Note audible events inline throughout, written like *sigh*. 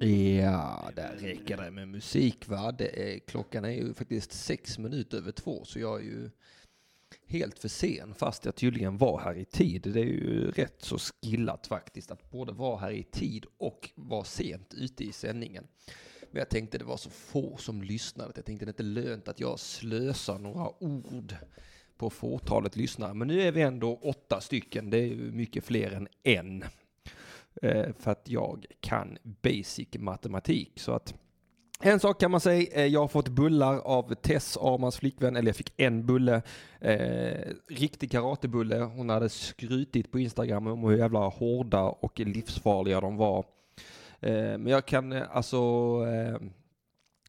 Ja, där räcker det med musik va. Det är, klockan är ju faktiskt sex minuter över två, så jag är ju helt för sen fast jag tydligen var här i tid. Det är ju rätt så skillat faktiskt att både vara här i tid och vara sent ute i sändningen. Men jag tänkte det var så få som lyssnade. Jag tänkte det är inte lönt att jag slösar några ord på fåtalet lyssnare. Men nu är vi ändå åtta stycken. Det är ju mycket fler än en. Eh, för att jag kan basic matematik. Så att en sak kan man säga, eh, jag har fått bullar av Tess, Armans flickvän, eller jag fick en bulle. Eh, riktig karatebulle. Hon hade skrytit på Instagram om hur jävla hårda och livsfarliga de var. Eh, men jag kan eh, alltså eh,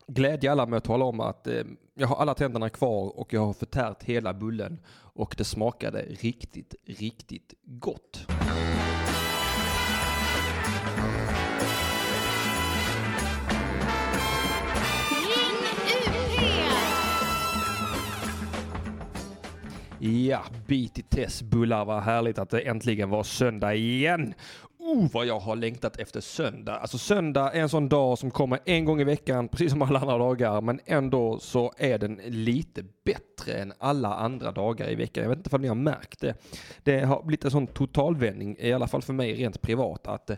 glädja alla med att tala om att eh, jag har alla tänderna kvar och jag har förtärt hela bullen och det smakade riktigt, riktigt gott. Ja, bit i Tess bullar, vad härligt att det äntligen var söndag igen. Oh, vad jag har längtat efter söndag. Alltså söndag är en sån dag som kommer en gång i veckan, precis som alla andra dagar, men ändå så är den lite bättre än alla andra dagar i veckan. Jag vet inte om ni har märkt det. Det har blivit en sån totalvändning, i alla fall för mig rent privat, att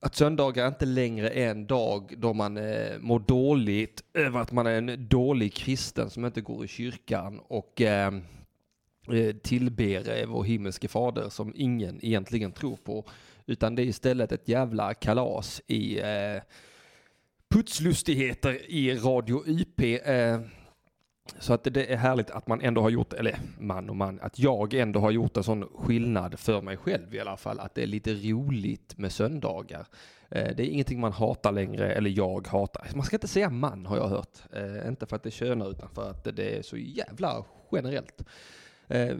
att söndagar inte längre är en dag då man eh, mår dåligt över att man är en dålig kristen som inte går i kyrkan och eh, Eh, tillber vår himmelske fader som ingen egentligen tror på. Utan det är istället ett jävla kalas i eh, putslustigheter i Radio YP. Eh, så att det är härligt att man ändå har gjort, eller man och man, att jag ändå har gjort en sån skillnad för mig själv i alla fall. Att det är lite roligt med söndagar. Eh, Det är ingenting man hatar längre, eller jag hatar. Man ska inte säga man har jag hört. Eh, Inte för att det könar utan för att det är så jävla generellt. Eh,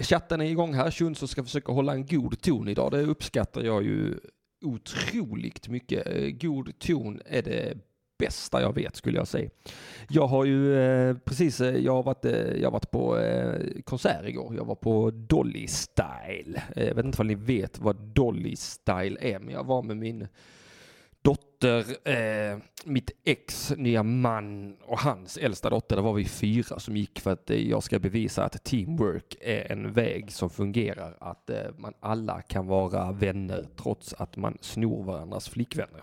chatten är igång här. Shuns ska försöka hålla en god ton idag. Det uppskattar jag ju otroligt mycket. Eh, god ton är det bästa jag vet skulle jag säga. Jag har ju eh, precis, eh, jag har varit, eh, jag har varit på eh, konsert igår. Jag var på Dolly Style. Eh, jag vet inte om ni vet vad Dolly Style är, men jag var med min dotter, eh, mitt ex nya man och hans äldsta dotter. Där var vi fyra som gick för att eh, jag ska bevisa att teamwork är en väg som fungerar. Att eh, man alla kan vara vänner trots att man snor varandras flickvänner.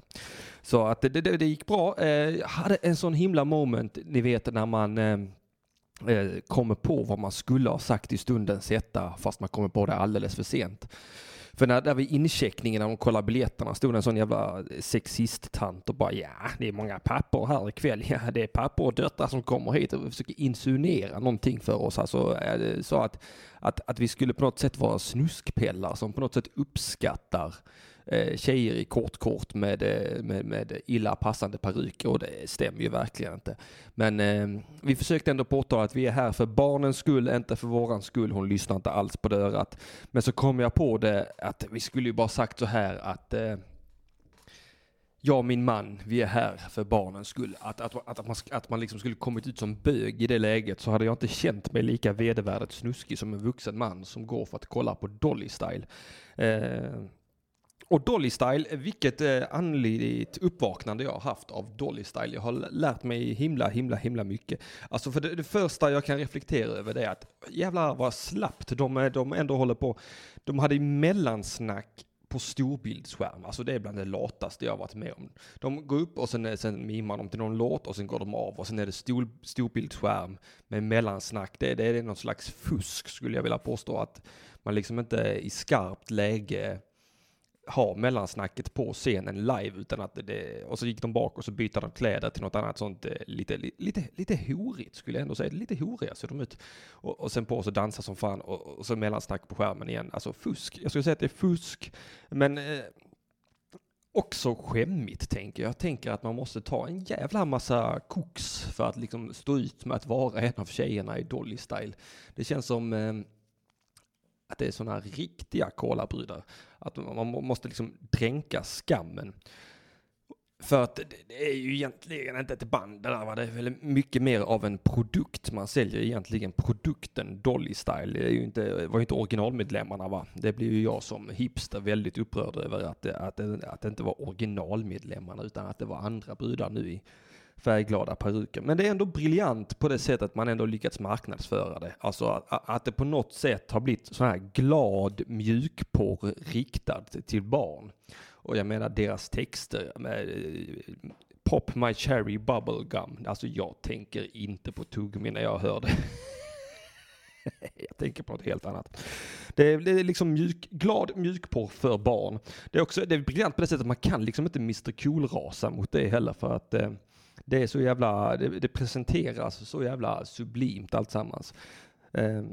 Så att det, det, det gick bra. Eh, jag hade en sån himla moment, ni vet när man eh, eh, kommer på vad man skulle ha sagt i stundens hetta fast man kommer på det alldeles för sent. För när, där vid incheckningen när de kollade biljetterna stod en sån jävla eh, sexist-tant och bara ja, det är många pappor här ikväll. *laughs* Ja, det är pappor och döttrar som kommer hit och försöker insinuera någonting för oss. Alltså så att, att, att vi skulle på något sätt vara snuskpellar som på något sätt uppskattar eh, tjejer i kort kort med, eh, med, med illa passande peruker och det stämmer ju verkligen inte. Men eh, vi försökte ändå påtala att vi är här för barnens skull, inte för våran skull. Hon lyssnar inte alls på det örat. Men så kom jag på det att vi skulle ju bara sagt så här att eh, jag och min man, vi är här för barnens skull. Att, att, att, att man, att man liksom skulle kommit ut som bög i det läget så hade jag inte känt mig lika vedervärdigt snuskig som en vuxen man som går för att kolla på Dolly Style. Eh, och Dolly Style, vilket eh, andligt uppvaknande jag har haft av Dolly Style. Jag har lärt mig himla, himla, himla mycket. Alltså för det, det första jag kan reflektera över det är att jävlar vad slappt de, de ändå håller på. De hade mellansnack på storbildsskärm. Alltså det är bland det lataste jag har varit med om. De går upp och sen, sen mimar de till någon låt och sen går de av och sen är det stor, storbildsskärm med mellansnack. Det, det är någon slags fusk skulle jag vilja påstå att man liksom inte i skarpt läge ha mellansnacket på scenen live utan att det, och så gick de bak och så bytte de kläder till något annat sånt eh, lite, lite, lite horigt skulle jag ändå säga. Lite horiga ser de ut. Och, och sen på så dansa som fan och, och så mellansnack på skärmen igen. Alltså fusk. Jag skulle säga att det är fusk. Men eh, också skämmigt tänker jag. Jag tänker att man måste ta en jävla massa koks för att liksom stå ut med att vara en av tjejerna i Dolly Style. Det känns som eh, att det är sådana riktiga kolabrudar. Att man måste liksom dränka skammen. För att det, är ju egentligen inte ett band det där va? Det är väl mycket mer av en produkt. Man säljer egentligen produkten Dolly Style. Det är ju inte, var ju inte originalmedlemmarna va? Det blir ju jag som hipster väldigt upprörd över att det, att det, att det inte var originalmedlemmarna utan att det var andra brudar nu i färgglada peruker. Men det är ändå briljant på det sättet att man ändå lyckats marknadsföra det. Alltså att, att det på något sätt har blivit så här glad mjukporr riktad till barn. Och jag menar deras texter med Pop my cherry bubble gum. Alltså jag tänker inte på tuggummi när jag hör det. *laughs* jag tänker på något helt annat. Det är, det är liksom mjuk, glad mjukporr för barn. Det är också det är briljant på det sättet att man kan liksom inte Mr Cool-rasa mot det heller för att eh, det är så jävla, det, det presenteras så jävla sublimt alltsammans. Uh,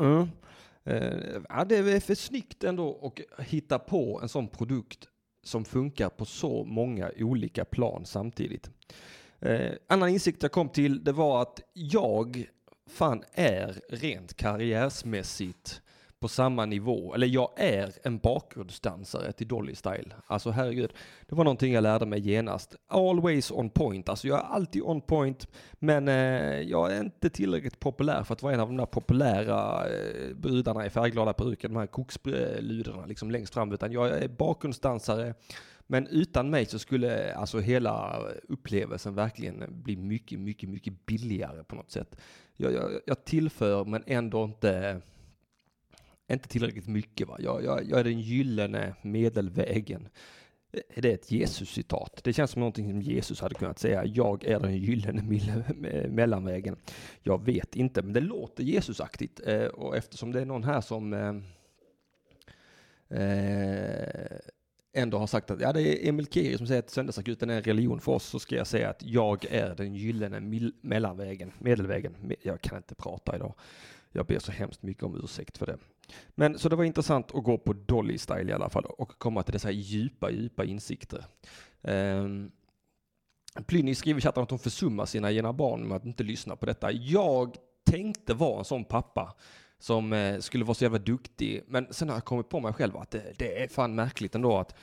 uh, uh, ja, det är för snyggt ändå att hitta på en sån produkt som funkar på så många olika plan samtidigt. Eh, annan insikt jag kom till det var att jag fan är rent karriärsmässigt på samma nivå, eller jag är en bakgrundsdansare till Dolly Style. Alltså herregud, det var någonting jag lärde mig genast. Always on point, alltså jag är alltid on point, men eh, jag är inte tillräckligt populär för att vara en av de där populära eh, brudarna i färgglada peruker, de här koksludarna liksom längst fram, utan jag är bakgrundsdansare, men utan mig så skulle alltså hela upplevelsen verkligen bli mycket, mycket, mycket billigare på något sätt. Jag, jag, jag tillför men ändå inte inte tillräckligt mycket. Va? Jag, jag, jag är den gyllene medelvägen. Det är ett Jesus-citat. Det känns som någonting som Jesus hade kunnat säga. Jag är den gyllene mellanvägen. Jag vet inte, men det låter Jesusaktigt. Eh, och eftersom det är någon här som eh, eh, ändå har sagt att ja, det är Emil Kiri som säger att söndagsakuten är en religion för oss, så ska jag säga att jag är den gyllene mellanvägen, medelvägen. Jag kan inte prata idag. Jag ber så hemskt mycket om ursäkt för det. Men så det var intressant att gå på Dolly Style i alla fall och komma till dessa djupa, djupa insikter. Um, Plynny skriver i chatten att hon försummar sina egna barn med att inte lyssna på detta. Jag tänkte vara en sån pappa som eh, skulle vara så jävla duktig, men sen har jag kommit på mig själv att det, det är fan märkligt ändå att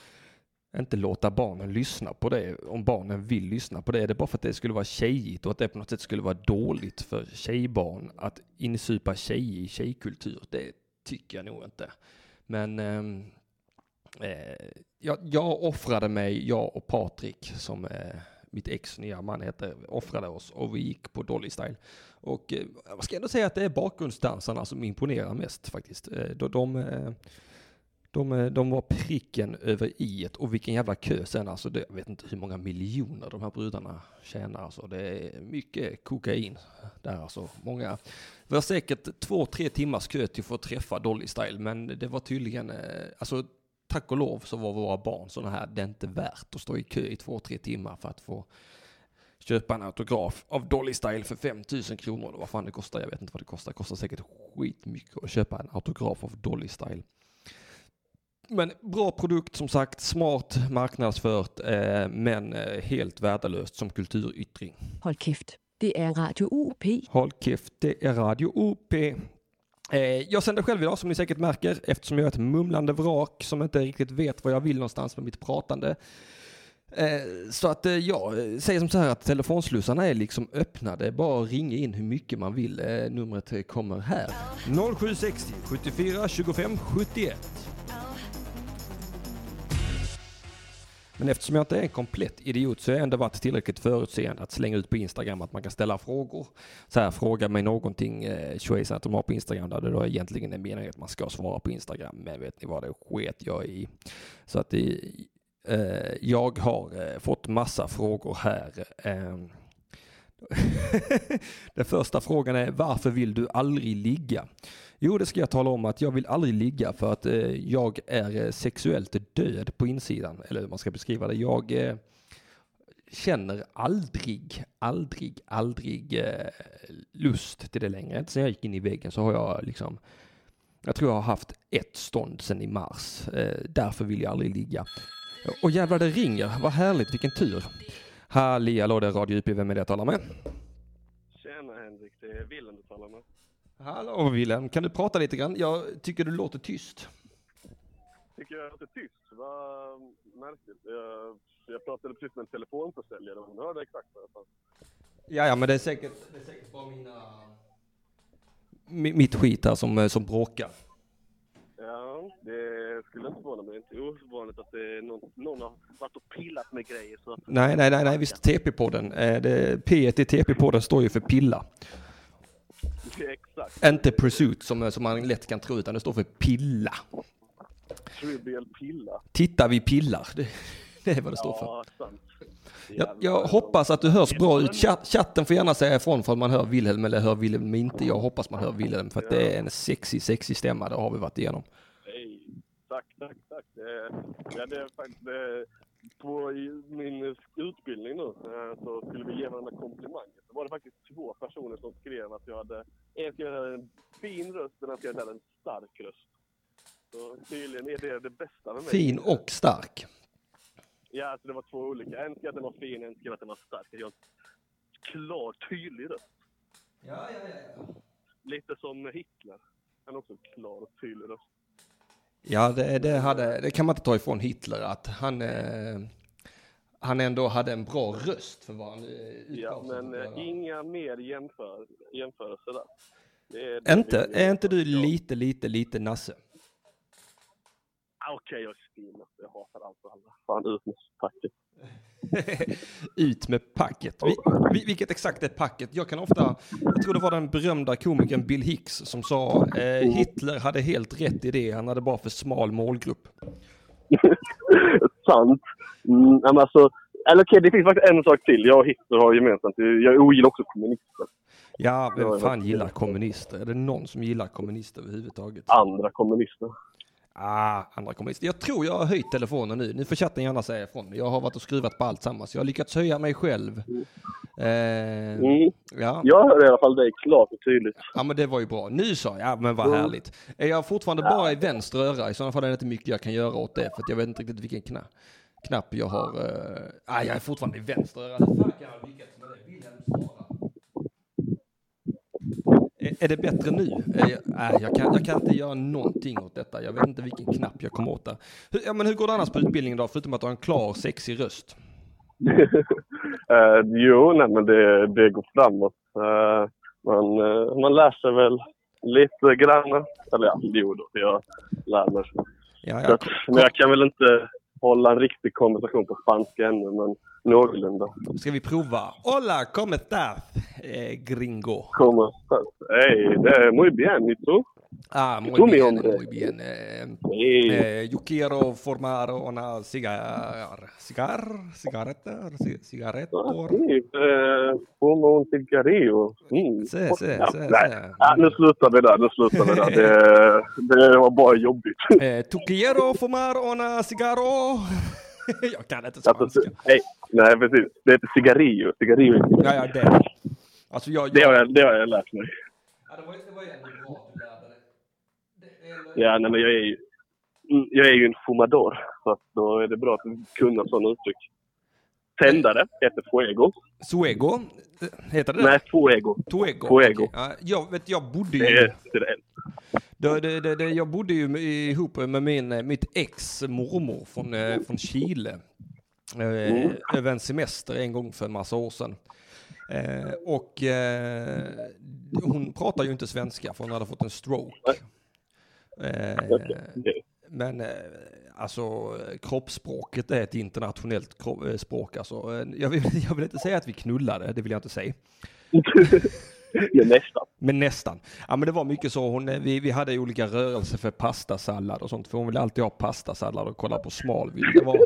inte låta barnen lyssna på det, om barnen vill lyssna på det. Är Det bara för att det skulle vara tjejigt och att det på något sätt skulle vara dåligt för tjejbarn att insupa tjej i tjejkultur. Det tycker jag nog inte. Men ehm, eh, jag, jag offrade mig, jag och Patrik, som eh, mitt ex nya man heter, offrade oss och vi gick på Dolly Style. Och eh, jag ska ändå säga att det är bakgrundsdansarna som imponerar mest faktiskt. Eh, de, de eh, de, eh, de var pricken över i och vilken jävla kö sen alltså. Det, jag vet inte hur många miljoner de här brudarna tjänar alltså. Det är mycket kokain där alltså. Många, det var säkert två, tre timmars kö till att få träffa Dolly Style, men det var tydligen, eh, alltså tack och lov så var våra barn sådana här, det är inte värt att stå i kö i två, tre timmar för att få köpa en autograf av Dolly Style för 5000 kronor. Vad fan det kostar, jag vet inte vad det kostar. Det kostar säkert skitmycket att köpa en autograf av Dolly Style. Men bra produkt som sagt, smart marknadsfört, eh, men eh, helt värdelöst som kulturyttring. Hold kæft, det er Radio UP. Håll käft, det är Radio OP. Eh, jag sänder själv idag som ni säkert märker eftersom jag är ett mumlande vrak som inte riktigt vet var jag vill någonstans med mitt pratande. Eh, så att jag säger som så här att telefonslussarna är liksom öppnade. Bara ringa in hur mycket man vill. Numret kommer här. 0760 74 25 71. Men eftersom jag inte är en komplett idiot så har jag ändå varit tillräckligt förutseende att slänga ut på Instagram att man kan ställa frågor. Så här, fråga mig någonting, eh, att de har på Instagram där det då egentligen är meningen att man ska svara på Instagram. Men vet ni vad, det sket jag i. Så att det, eh, jag har eh, fått massa frågor här. Eh, *laughs* Den första frågan är varför vill du aldrig ligga? Jo, det ska jag tala om att jag vill aldrig ligga för att eh, jag är eh, sexuellt död på insidan. Eller hur man ska beskriva det. Jag eh, känner aldrig, aldrig, aldrig eh, lust till det längre. Inte sen jag gick in i väggen så har jag liksom jag tror jag har haft ett stånd sedan i mars. Eh, därför vill jag aldrig ligga. Och jävlar det ringer. Vad härligt, vilken tur. Halli hallå, det är Radio UP. Vem är det jag talar med? Tjena Henrik, det är Willem du talar med. Hallå Willem, kan du prata lite grann? Jag tycker du låter tyst. tycker jag låter tyst. Vad märkligt. Jag, jag pratade precis med en telefonförsäljare och hon hörde exakt vad jag sa. Ja, ja, men det är säkert, det är säkert bara mina... mi- Mitt skit här som, eh, som bråkar. Ja, det skulle inte förvåna mig. Det är inte ovanligt att det är någon, någon har varit och pillat med grejer. Så Nej, nej, nej, nej, visst TP-podden. Eh, det- P i TP-podden står ju för pilla. Exakt. Inte pursuit som, som man lätt kan tro, utan det står för pilla. Trivial pilla. Titta, vi pillar. Det, det är vad det står för. Ja, sant. Jag, jag hoppas att du hörs bra ut. Chatt, chatten får gärna säga ifrån för att man hör Wilhelm eller hör Wilhelm inte. Jag hoppas man hör Wilhelm för att det är en sexy, sexy stämma. Det har vi varit igenom. Hej. Tack, tack, tack. Det, ja, det är faktiskt på i min utbildning nu eh, så skulle vi ge varandra komplimanger. Så var det faktiskt två personer som skrev att jag hade, en skrev att jag hade en fin röst och en skrev att jag hade en stark röst. Så tydligen är det det bästa med mig. Fin och stark. Ja, alltså det var två olika. En skrev att den var fin, en skrev att den var stark. Jag har en klar, tydlig röst. Ja, ja, ja. Lite som Hitler. Han har också en klar och tydlig röst. Ja, det, det, hade, det kan man inte ta ifrån Hitler att han, eh, han ändå hade en bra röst för vad han eh, Ja, men eh, inga mer jämför, jämförelser där. Det är Inte, är inte du lite, lite, lite nasse? Ah, Okej, jag fin. Jag hatar allt och alla. Fan, ut med packet. *laughs* Ut med packet. Vi, vi, vilket exakt är packet? Jag kan ofta, jag tror det var den berömda komikern Bill Hicks som sa eh, Hitler hade helt rätt i det, han hade bara för smal målgrupp. *laughs* Sant. Mm, men alltså, eller okej, det finns faktiskt en sak till. Jag och Hitler har gemensamt. Jag ogillar också kommunister. Ja, vem fan gillar kommunister? Är det någon som gillar kommunister överhuvudtaget? Andra kommunister. Ah, andra kommunister. Jag tror jag har höjt telefonen nu. Nu får chatten gärna säga ifrån. Jag har varit och skruvat på allt sammans. Jag har lyckats höja mig själv. Eh, Mm. ja. Jag hör i alla fall dig klart och tydligt. ja, men det var ju bra. Nu sa jag, ja men vad Mm. härligt. Är jag fortfarande bara i vänster öra? I sådana fall är det inte mycket jag kan göra åt det. För att jag vet inte riktigt vilken knapp, knapp jag har. Eh, ah, jag är fortfarande i vänster öra. Hur fan kan jag lyckats med det? Är- det bättre nu? Är jag, nej, jag, kan, jag kan inte göra någonting åt detta. Jag vet inte vilken knapp jag kommer åt där. Hur, ja, men hur går det annars på utbildningen då? Förutom att du har en klar, sexig röst. *laughs* Eh, jo, nej men det, det går framåt. Eh, man, eh, man lär sig väl lite grann. Eller ja, jo då, jag lär mig. Ja, Så ja, att, men jag kan väl inte hålla en riktig konversation på spanska ännu, men någorlunda. ska vi prova? Hola, ¿cómo estás? Eh, gringo. Kommer. Hej, det är muy bien, y tú? Ah, muy Tú, bien, muy bien. Eh, Hej. eh, yo quiero formar una cigar, cigar, cigaretter, ci- Ah, sí, eh, fumo un cigarrillo. Mm. Se, se, Ja, se, nej. se. Ja, nu slutar vi där, nu slutar vi där. Det, det var bara jobbigt. Eh, tu quiero fumar una cigarro. *laughs* jag kan inte Alltså, spanska. hej. Nej, precis. Det heter cigarrillo. Cigarrillo. Ja, ja, det. Alltså jag... Det har jag, det har jag lärt mig. Ja, det var, det var ändå bra att du lärde dig. Det, det, Ja, nej, men jag är ju, mm, jag är ju en fumador. Så att då är det bra att kunna sådana uttryck. Tändare heter fuego. Suego, heter det Nej, fuego. Tuego. Fuego. okej. Ja, jag, vet, jag bodde Det ju... är det är. Det, det, det, jag bodde ju ihop med min, eh, mitt ex mormor från, eh, från Chile. Eh, Mm. Över en semester en gång för en massa år sedan. Eh, och eh, hon pratar ju inte svenska för hon hade fått en stroke. Eh, men alltså kroppsspråket är ett internationellt språk. Alltså, jag, vill, *laughs* jag vill inte säga att vi knullade, det vill jag inte säga. *laughs* *laughs* Ja, nästan. Men nästan. Ja men det var mycket så. Hon, eh, vi, vi hade olika rörelser för pastasallad och sånt. För hon ville alltid ha pastasallad och kolla på Smallville. Det var,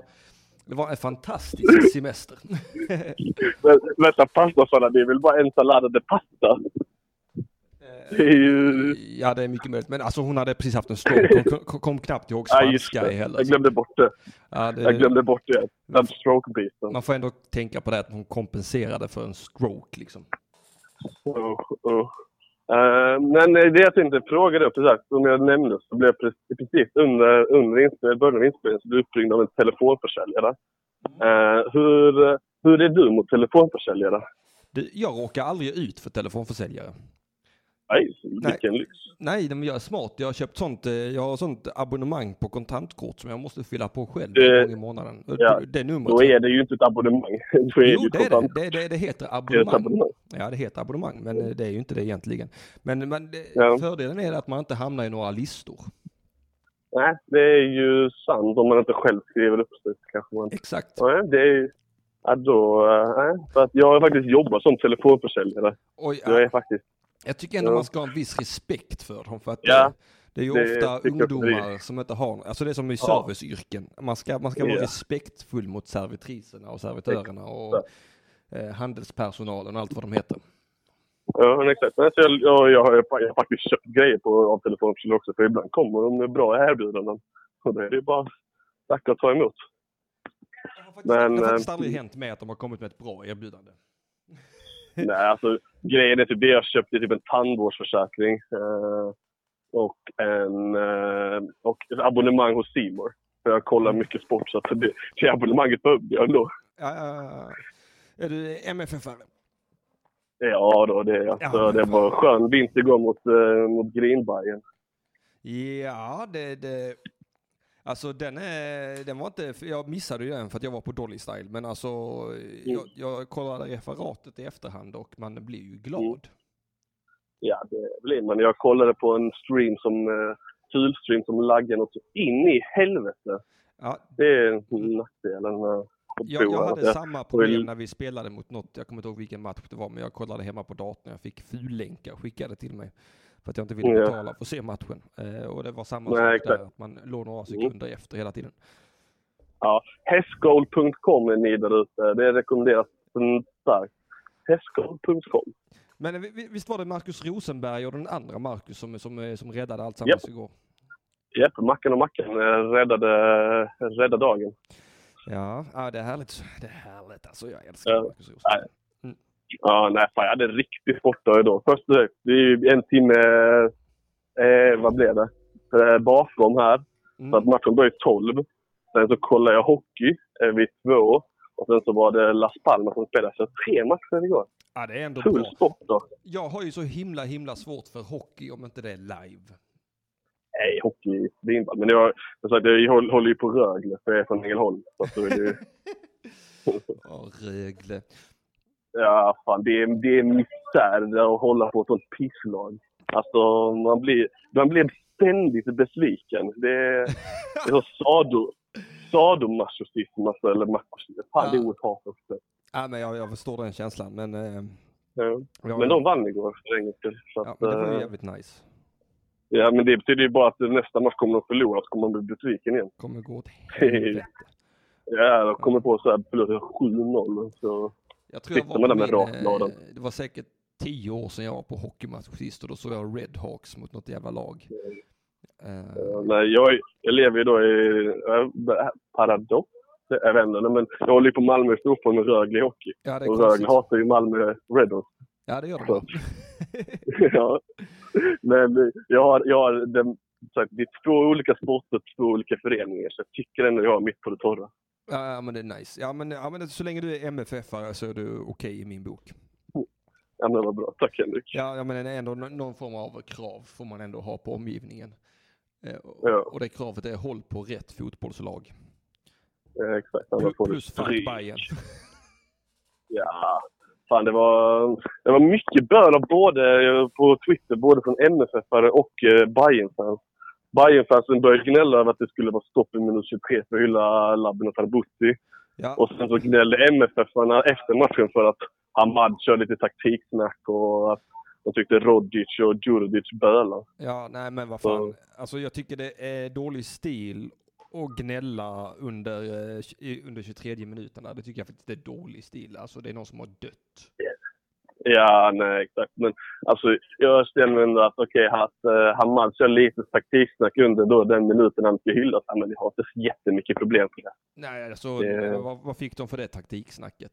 det var en fantastisk semester. *laughs* Men, vänta, pastasallad, det är väl bara en sallad de pasta? Det är ju... Ja det är mycket möjligt. Men alltså hon hade precis haft en stroke. Hon kom, kom knappt ihåg *laughs* Ja, spanska det. heller. Jag glömde bort det. Ja, Jag det, glömde bort det. Den stroke-biten. man får ändå tänka på det att hon kompenserade för en stroke liksom. Usch, usch. Eh, men det jag inte fråga upp exakt. som jag nämnde, så blev jag precis, under, under inspel, början av inspelningen, så blev uppringd av en telefonförsäljare. Uh, hur, hur är du mot telefonförsäljare? Du, jag råkar aldrig ut för telefonförsäljare. Nej, vilken lyx. Nej, men jag är smart. Jag har köpt sånt, eh, jag har sånt abonnemang på kontantkort som jag måste fylla på själv Det- en gång i månaden. ja, det, det numret. Då är det ju inte ett abonnemang. *laughs* Då är jo, det det ju är kontant. det. Det, det, det heter Det är ett abonnemang. abonnemang. Ja, det heter abonnemang, men eh, det är ju inte det egentligen. Men, men det, Ja. fördelen är att man inte hamnar i några listor. Nej, det är ju sant om man inte själv skriver upp sig. Kanske man... Exakt. Nej, det är ju... Ja, då... eh, Nej, för att jag har faktiskt jobbat som telefonförsäljare. Oj, Jag är faktiskt... Jag tycker ändå Ja. man ska ha en viss respekt för dem. För att Ja, det, det är ju det ofta ungdomar som inte har, alltså det är som i Ja. serviceyrken. Man ska, man ska vara Ja. respektfull mot servitriserna och servitörerna och eh, handelspersonalen och allt vad de heter. Ja, exakt. Men så jag, jag, jag, har, jag har faktiskt köpt grejer på, av telefonförsäljare också. För ibland kommer de med bra erbjudanden. Och då är det ju bara tacka och ta emot. Det har faktiskt, Men, det har faktiskt eh, aldrig hänt med att de har kommit med ett bra erbjudande. Nej, alltså grejen är typ det jag köpte typ en tandvårdsförsäkring. Eh, och en eh, och ett abonnemang hos More. För jag kollar mycket sport så att det, det abonnemanget behövde jag ändå. Ja. Är du MFF-are? Ja då, det, alltså, Ja, det var skön vinst igår mot, eh, mot Greenbergen. Ja, det, det... Alltså den, är, den var inte, jag missade ju den för att jag var på Dolly Style, men alltså jag, jag kollade referatet i efterhand och man blir ju glad. Mm. Ja, det blir man. Jag kollade på en stream som, eh, fulstream som laggade något in i helvete. Ja, Det är nackdelen med jag, jag hade samma problem när vi spelade mot något, jag kommer inte ihåg vilken match det var, men jag kollade hemma på datorn, jag fick fullänkar skickade till mig. För att jag inte ville Ja. betala för att se matchen. Eh, och det var samma Nej, sak exakt. Mm. där, att man låg några sekunder efter hela tiden. Ja, hästgoal.com är ni där ute. Det rekommenderas starkt. Hästgoal.com. Men vi- vi- visst var det Marcus Rosenberg och den andra Marcus som, som, som räddade allt sammans igår? Japp, Mackan och Mackan eh, räddade, räddade dagen. Ja, ja, det är härligt. Det är härligt alltså. Jag älskar Ja. Marcus Rosenberg. Ja, nej, fan, jag hade en riktig sportdag idag. Först det är ju en timme, eh, vad blev det? Eh, bakom här. Så att Mm. matchen började 12. Sen så kollade jag hockey eh, vid två. Och sen så var det Las Palmas som spelade. Så tre matcher igår. Ja, det är ändå Full bra. sport då. Jag har ju så himla, himla svårt för hockey om inte det är live. Nej, hockey det är inte Men jag, jag, sagt, jag håller håller ju på Rögle för jag är från Ängelholm. Så att då är det ju, *laughs* Ja, Rögle. Ja, fan, det är, det är misär att hålla på ett sånt pisslag. Alltså, man blir, man blir ständigt besviken. Det är, det är sado, sadomasochism, alltså, eller masochism. Fan, det är ordet hat också. Ja, men jag, jag förstår den känslan, men... Eh, Ja. jag, Men de vann igår för en. Så Ja, att, men det var ju eh, jävligt nice. ja, men det betyder ju bara att nästa match kommer de förlora så kommer man bli besviken igen. Kommer gå åt *laughs* helvete. Ja, de kommer på så här förlora 7-0. Så. Jag tror jag var på min, eh, Det var säkert tio år sedan jag var på hockeymatch sist och då såg jag Red Hawks mot något jävla lag. Eh, Nej, jag, jag lever ju då i eh, paradox. Jag vet inte, men jag håller ju på Malmö fotboll med Rögle i hockey. ja, Och Rögle hatar ju Malmö Redhawks. Ja, det gör de. *laughs* ja. Men jag har, jag har den, så att det är två olika sporter, två olika föreningar. Så jag tycker ändå jag har mitt på det torra. Ja, men det är nice. Ja, men, ja, men så länge du är MFF-are så är du okej i min bok. Ja, men vad bra. Tack Henrik. Ja, ja men ändå nå- någon form av krav får man ändå ha på omgivningen. Eh, och, Ja. och det kravet är håll på rätt fotbollslag. Ja, exakt. Annars får plus fuck. Bayern. *laughs* Ja, fan det var, det var mycket bön av både eh, på Twitter, både från MFF-are och eh, Bayern-fans. Bayern-fansen började gnälla över att det skulle vara stopp i minut 23 för att hylla Labben och Tarbutti. Ja, Och sen så gnällde MFF-arna efter matchen för att Hamad kör lite taktiksnack och att de tyckte Rodic och Djurdjic bölar. ja, nej men vad fan. Alltså jag tycker det är dålig stil att gnälla under, eh, under 23 minuterna. Det tycker jag faktiskt är dålig stil. Alltså det är någon som har dött. Ja, nej exakt. Men alltså, jag mig ändå att okej, att uh, Hamad kör lite taktiksnack under då den minuten han ska hyllas. Men vi har inte så jättemycket problem med det. Nej, alltså Det- vad, vad fick de för det taktiksnacket?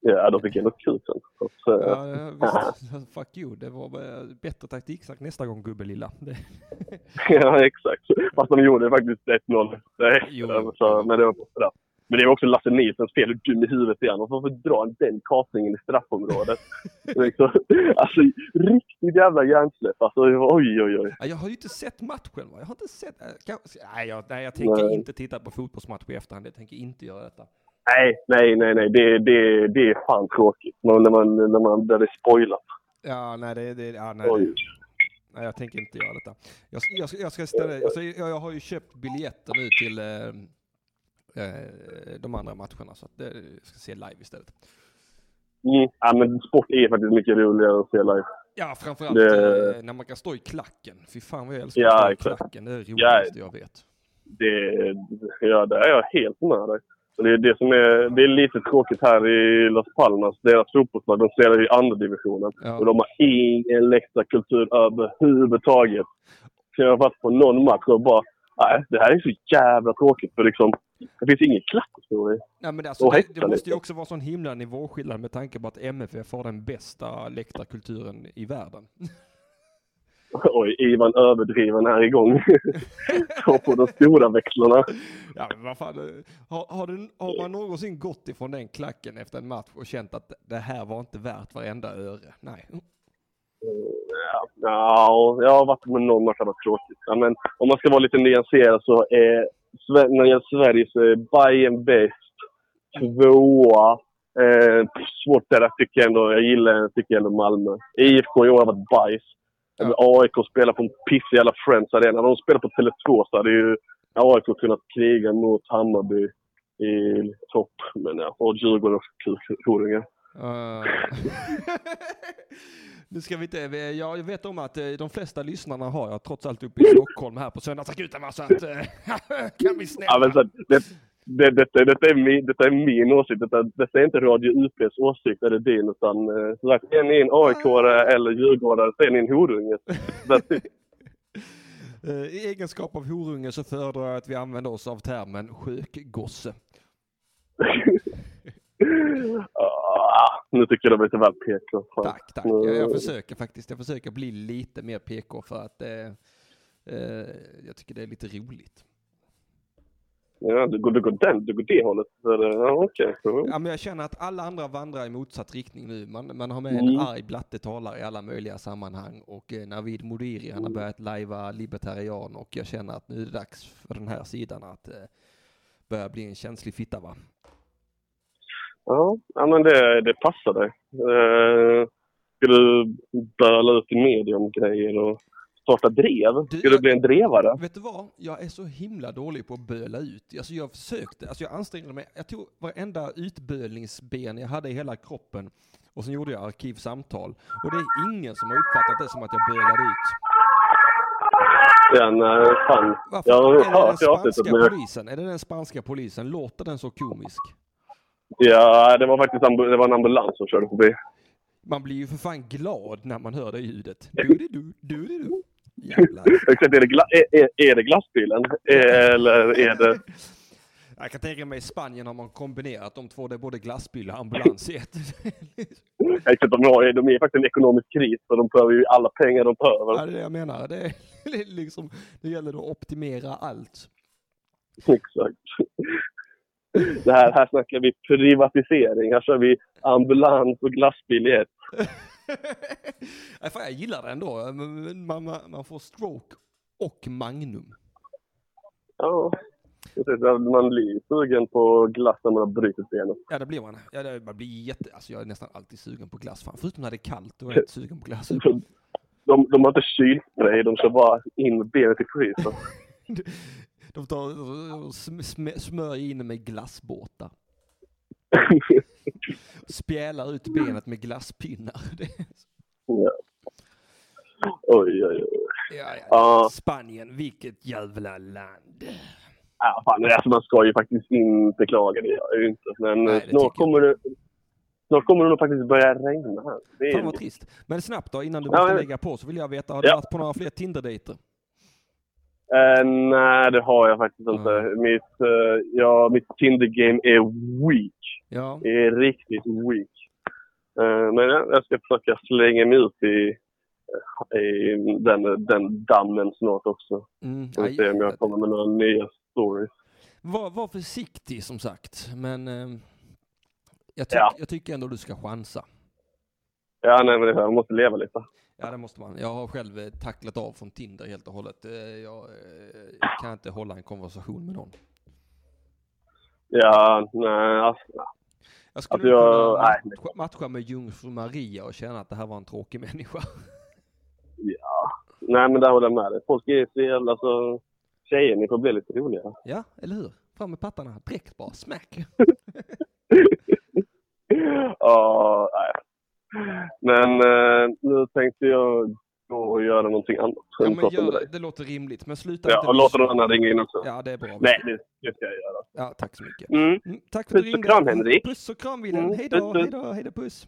Ja, de fick ändå kul sen. Så eh, Ja, ja, *laughs* visst. Fuck you. Det var eh, bättre taktiksnack nästa gång gubbe lilla. *laughs* Ja, exakt. Fast de gjorde faktiskt 1-0. Nej, Jo, så, jo. men det var på straff. Men det är också Lasse Nilssons fel hur dum i huvudet är han. Varför drar han den kapningen i straffområdet? *laughs* liksom, alltså riktigt jävla hjärnsläpp. Alltså oj oj oj. Ja, Jag har ju inte sett matchen va? Jag har inte sett... äh, Kan, nej, jag, nej, jag tänker Nej. inte titta på fotbollsmatch i efterhand. Jag tänker inte göra detta. Nej, nej, nej, nej. Det, det, det är fan tråkigt. Men När man, när man, där det är spoilat. Ja, nej, det, det, ja, nej, Oj. nej, jag tänker inte göra detta. Jag, jag, jag ska istället, alltså, jag, jag har ju köpt biljetter nu till eh, eh, de andra matcherna så att det, jag ska se live istället. Mm. Ja, men sport är faktiskt mycket roligare att se live. Ja, framförallt Det- eh, när man kan stå i klacken. Fy fan vad jag älskar Ja, att stå i klacken. Det är det Ja. roligaste jag vet. Det, ja, det är jag helt med dig. Det är det som är, det är lite tråkigt här i Las Palmas. Deras fotbollslag, de spelar i andra divisionen. Ja. Och de har ingen läktarkultur överhuvudtaget. Så jag har varit på någon match och bara, nej, det här är så jävla tråkigt. För liksom, det finns ingen klackhistoria. Nej, men alltså, det, det måste ju också vara sån himla nivåskillnad med tanke på att MFF har den bästa läktarkulturen i världen. *laughs* Oj, Ivan överdriven här igång. *laughs* På de stora växlarna. Ja, men vad fan, eh, har, har, du, har man någonsin gått ifrån den klacken efter en match och känt att det här var inte värt varenda öre? Nej. Ja, ja, jag har varit med någon match som var tråkigt. Ja, men om man ska vara lite nyanserad så är när det gäller Sverige så är Bayern bäst. Tvåa. Eh, svårt där tycker jag ändå. Jag gillar tycker ändå Malmö. IFK i år har varit bajs. Ja. AIK spelar på en pissig jävla Friends Arena. När de spelar på Tele2 så hade ju AIK kunnat kriga mot Hammarby i topp. Men ja, och Djurgården också kul. *laughs* *laughs* Eh, nu ska vi inte, ja, jag vet om att eh, de flesta lyssnarna har jag trots allt uppe i Stockholm här på söndagsakuten så att eh, *laughs* kan vi snälla. Ja, men så, det, det, detta, detta, är min, detta är min åsikt. Detta, detta är inte Radio UPs åsikt eller din. Utan eh, som sagt, är ni en aik eller djurgårdare så är en horunge. *laughs* Eh, I egenskap av horunge så föredrar jag att vi använder oss av termen sjökgosse. *laughs* ah, nu tycker jag det var lite väl PK. Fan. Tack, tack. Jag, jag Mm. försöker faktiskt. Jag försöker bli lite mer PK för att eh, eh, jag tycker det är lite roligt. Ja, du går, du går, den, du går det hållet. Ja, okej. Mm. Ja, men jag känner att alla andra vandrar i motsatt riktning nu. Man, man har med en Mm. arg blatte talare i alla möjliga sammanhang och eh, Navid Modiri han har börjat lajva libertarian och jag känner att nu är det dags för den här sidan att eh, börja bli en känslig fitta va? Ja, men det, det passar dig. Eh, du böla ut i media om grejer och starta drev? Du, du jag- bli en drevare? Vet du vad? Jag är så himla dålig på att böla ut. Alltså jag försökte, alltså jag ansträngde mig. Jag tog varenda utbölningsben jag hade i hela kroppen och sen gjorde jag arkivsamtal. Och det är ingen som har uppfattat det som att jag bölade ut. Den, eh, fan. Varför? Jag har är det den hört spanska polisen? Är det den spanska polisen? Låter den så komisk? Ja, det var faktiskt det var en ambulans som körde förbi. Man blir ju för fan glad när man hör det ljudet. Du-di-du, du-di-du. Jävlar. Exakt, är det, gla- är, är, är det glassbilen? Eller är det... Jag kan tänka mig i Spanien har man kombinerat de två. Det är både glassbil och ambulans i ett. *laughs* Exakt, de, har, de är faktiskt en ekonomisk kris för de behöver ju alla pengar de behöver. Ja, det är det jag menar. *laughs* Det, är liksom, det gäller att optimera allt. Exakt. Det här, här snackar vi privatisering. Här kör vi ambulans och glassbil i ett. Nej, *laughs* fan, jag gillar det ändå. Man, man, man får stroke och magnum. Ja. Precis, Man blir sugen på glass när man har brutit benet. Ja, det blir man. Ja, det, man blir jätte... Alltså, jag är nästan alltid sugen på glass. Fan, förutom när det är kallt, då är jag inte sugen på glass. *laughs* De, de har inte kylspray, de kör bara in med benet i frysen. *laughs* De tar och sm, sm, smörjer in med glassbåtar. Spjälar ut benet med glasspinnar. *laughs* Ja. Oj, oj, oj. ja, ja. Ja. Spanien, vilket jävla land. Ja, fan, alltså man ska ju faktiskt inte klaga, det gör jag ju inte. Men Nej, eh, snart, kommer det, snart kommer det nog faktiskt börja regna här. Det är Fan vad trist. Men snabbt då, innan du Ja, måste men- lägga på så vill jag veta, har du Ja. varit på några fler Tinder-dejter? Eh, nej, det har jag faktiskt inte. Mm. Mitt, uh, ja, mitt Tinder-game är weak. Ja. Det är riktigt weak. Eh, men jag, jag ska försöka slänga mig ut i, i den, den dammen snart också. Mm, aj. se om jag kommer med några nya stories. Var, var försiktig som sagt, men eh, jag, tyck, Ja. jag tycker ändå du ska chansa. Ja, nej men det, jag måste leva lite. Ja, det måste man. Jag har själv eh, tacklat av från Tinder helt och hållet. Eh, Jag eh, kan inte hålla en konversation med någon. Ja, nej, alltså, nej. Jag skulle Alltså, jag- kunna matcha, matcha med Jungfru Maria och känna att det här var en tråkig *laughs* människa. nej men där håller jag med dig. Folk är så jävla alltså, tjejer, ni får bli lite roliga. Ja, eller hur? Fram med pattarna, direkt bara, smack. *laughs* Ja, nej. Men eh, nu tänkte jag gå och göra någonting annat. Ja, men gör, det låter rimligt, men sluta Ja, inte... och låter någon annan ringa in också. Ja, det är bra. Nej, det, det ska jag göra. Ja, tack så mycket. Mm. Mm, tack för att Puss du och ringde. kram, Henrik. Puss och kram Wilhelm. Mm, Hej då, puss, puss. hej då, hej då, puss.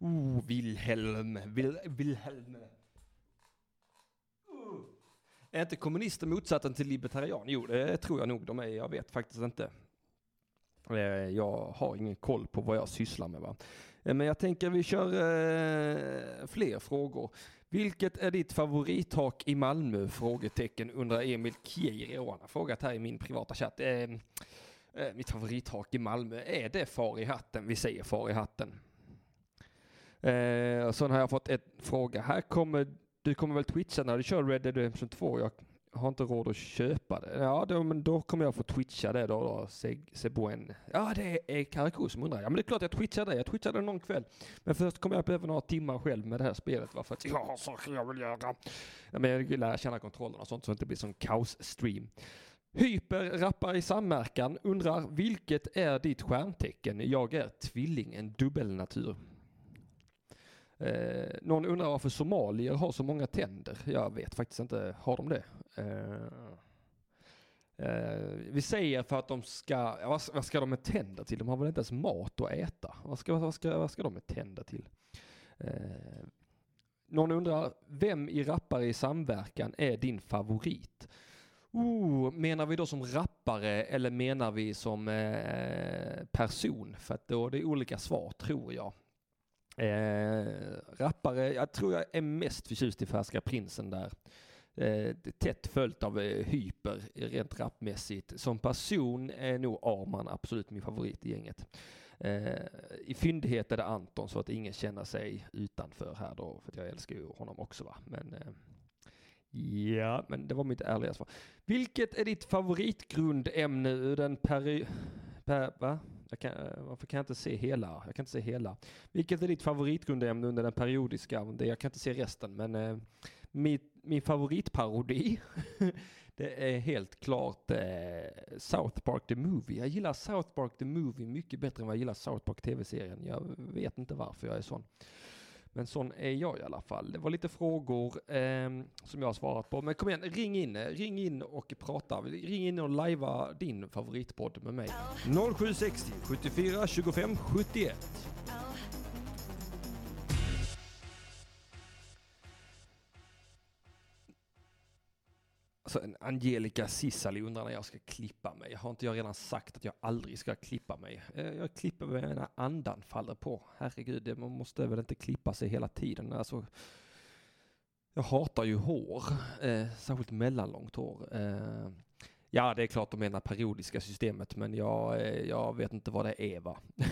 Oh, Wilhelm. Vil, Wilhelm. Oh. Är inte kommunister motsatsen till libertarian? Jo, det tror jag nog de är. Jag vet faktiskt inte. Eh, Jag har ingen koll på vad jag sysslar med va. Eh, men jag tänker vi kör eh, fler frågor. Vilket är ditt favorithak i Malmö? Frågetecken undrar Emil Kieri. Och han har frågat här i min privata chatt. Eh, eh, mitt favorithak i Malmö, är det far i hatten? Vi säger far i hatten. Eh, sen har jag fått en fråga. Här kommer, du kommer väl twitcha när du kör Red Dead Redemption 2? Jag har inte råd att köpa det. Ja, då, men då kommer jag få twitcha det då. då. Se- Seboen. Ja, det är Karakou som undrar. Ja, men det är klart jag twitchar det. Jag twitchar det någon kväll. Men först kommer jag behöva några timmar själv med det här spelet. Va? För att jag har saker jag vill göra. Ja, men jag vill lära känna kontrollerna och sånt så det inte blir sån kaos-stream. Hyper rappar i samverkan undrar vilket är ditt stjärntecken? Jag är tvilling, en dubbelnatur. Eh, någon undrar varför somalier har så många tänder. Jag vet faktiskt inte. Har de det? Eh, eh, vi säger för att de ska, vad, vad ska de med tänder till? De har väl inte ens mat att äta? Vad ska, vad ska, vad ska de med tänder till? Eh, någon undrar, vem i rappare i samverkan är din favorit? Oh, menar vi då som rappare eller menar vi som eh, person? För att då är det olika svar, tror jag. Eh, rappare, jag tror jag är mest förtjust i Färska Prinsen där. Eh, tätt följt av eh, Hyper rent rapmässigt. Som person är nog Arman absolut min favorit i gänget. Eh, I fyndighet är det Anton så att ingen känner sig utanför här då. För att jag älskar ju honom också va. Men eh, ja, men det var mitt ärliga svar. Vilket är ditt favoritgrundämne ur den peri... Per, va? Jag kan, eh, varför kan jag inte se hela? Jag kan inte se hela. Vilket är ditt favoritgrundämne under den periodiska? Jag kan inte se resten, men eh, min, min favoritparodi, *laughs* det är helt klart eh, South Park the Movie. Jag gillar South Park the Movie mycket bättre än vad jag gillar South Park TV-serien. Jag vet inte varför jag är sån. Men sån är jag i alla fall. Det var lite frågor ehm, som jag har svarat på. Men kom igen, ring in, ring in och prata. Ring in och lajva din favoritpodd med mig. 0760 74 25 71. Alltså en Angelica Cissali undrar när jag ska klippa mig. Har inte jag redan sagt att jag aldrig ska klippa mig? Eh, jag klipper mig när andan faller på. Herregud, man måste väl inte klippa sig hela tiden. Alltså, jag hatar ju hår, eh, särskilt mellanlångt hår. Eh, ja, det är klart de menar periodiska systemet, men jag, eh, jag vet inte vad det är va? *laughs*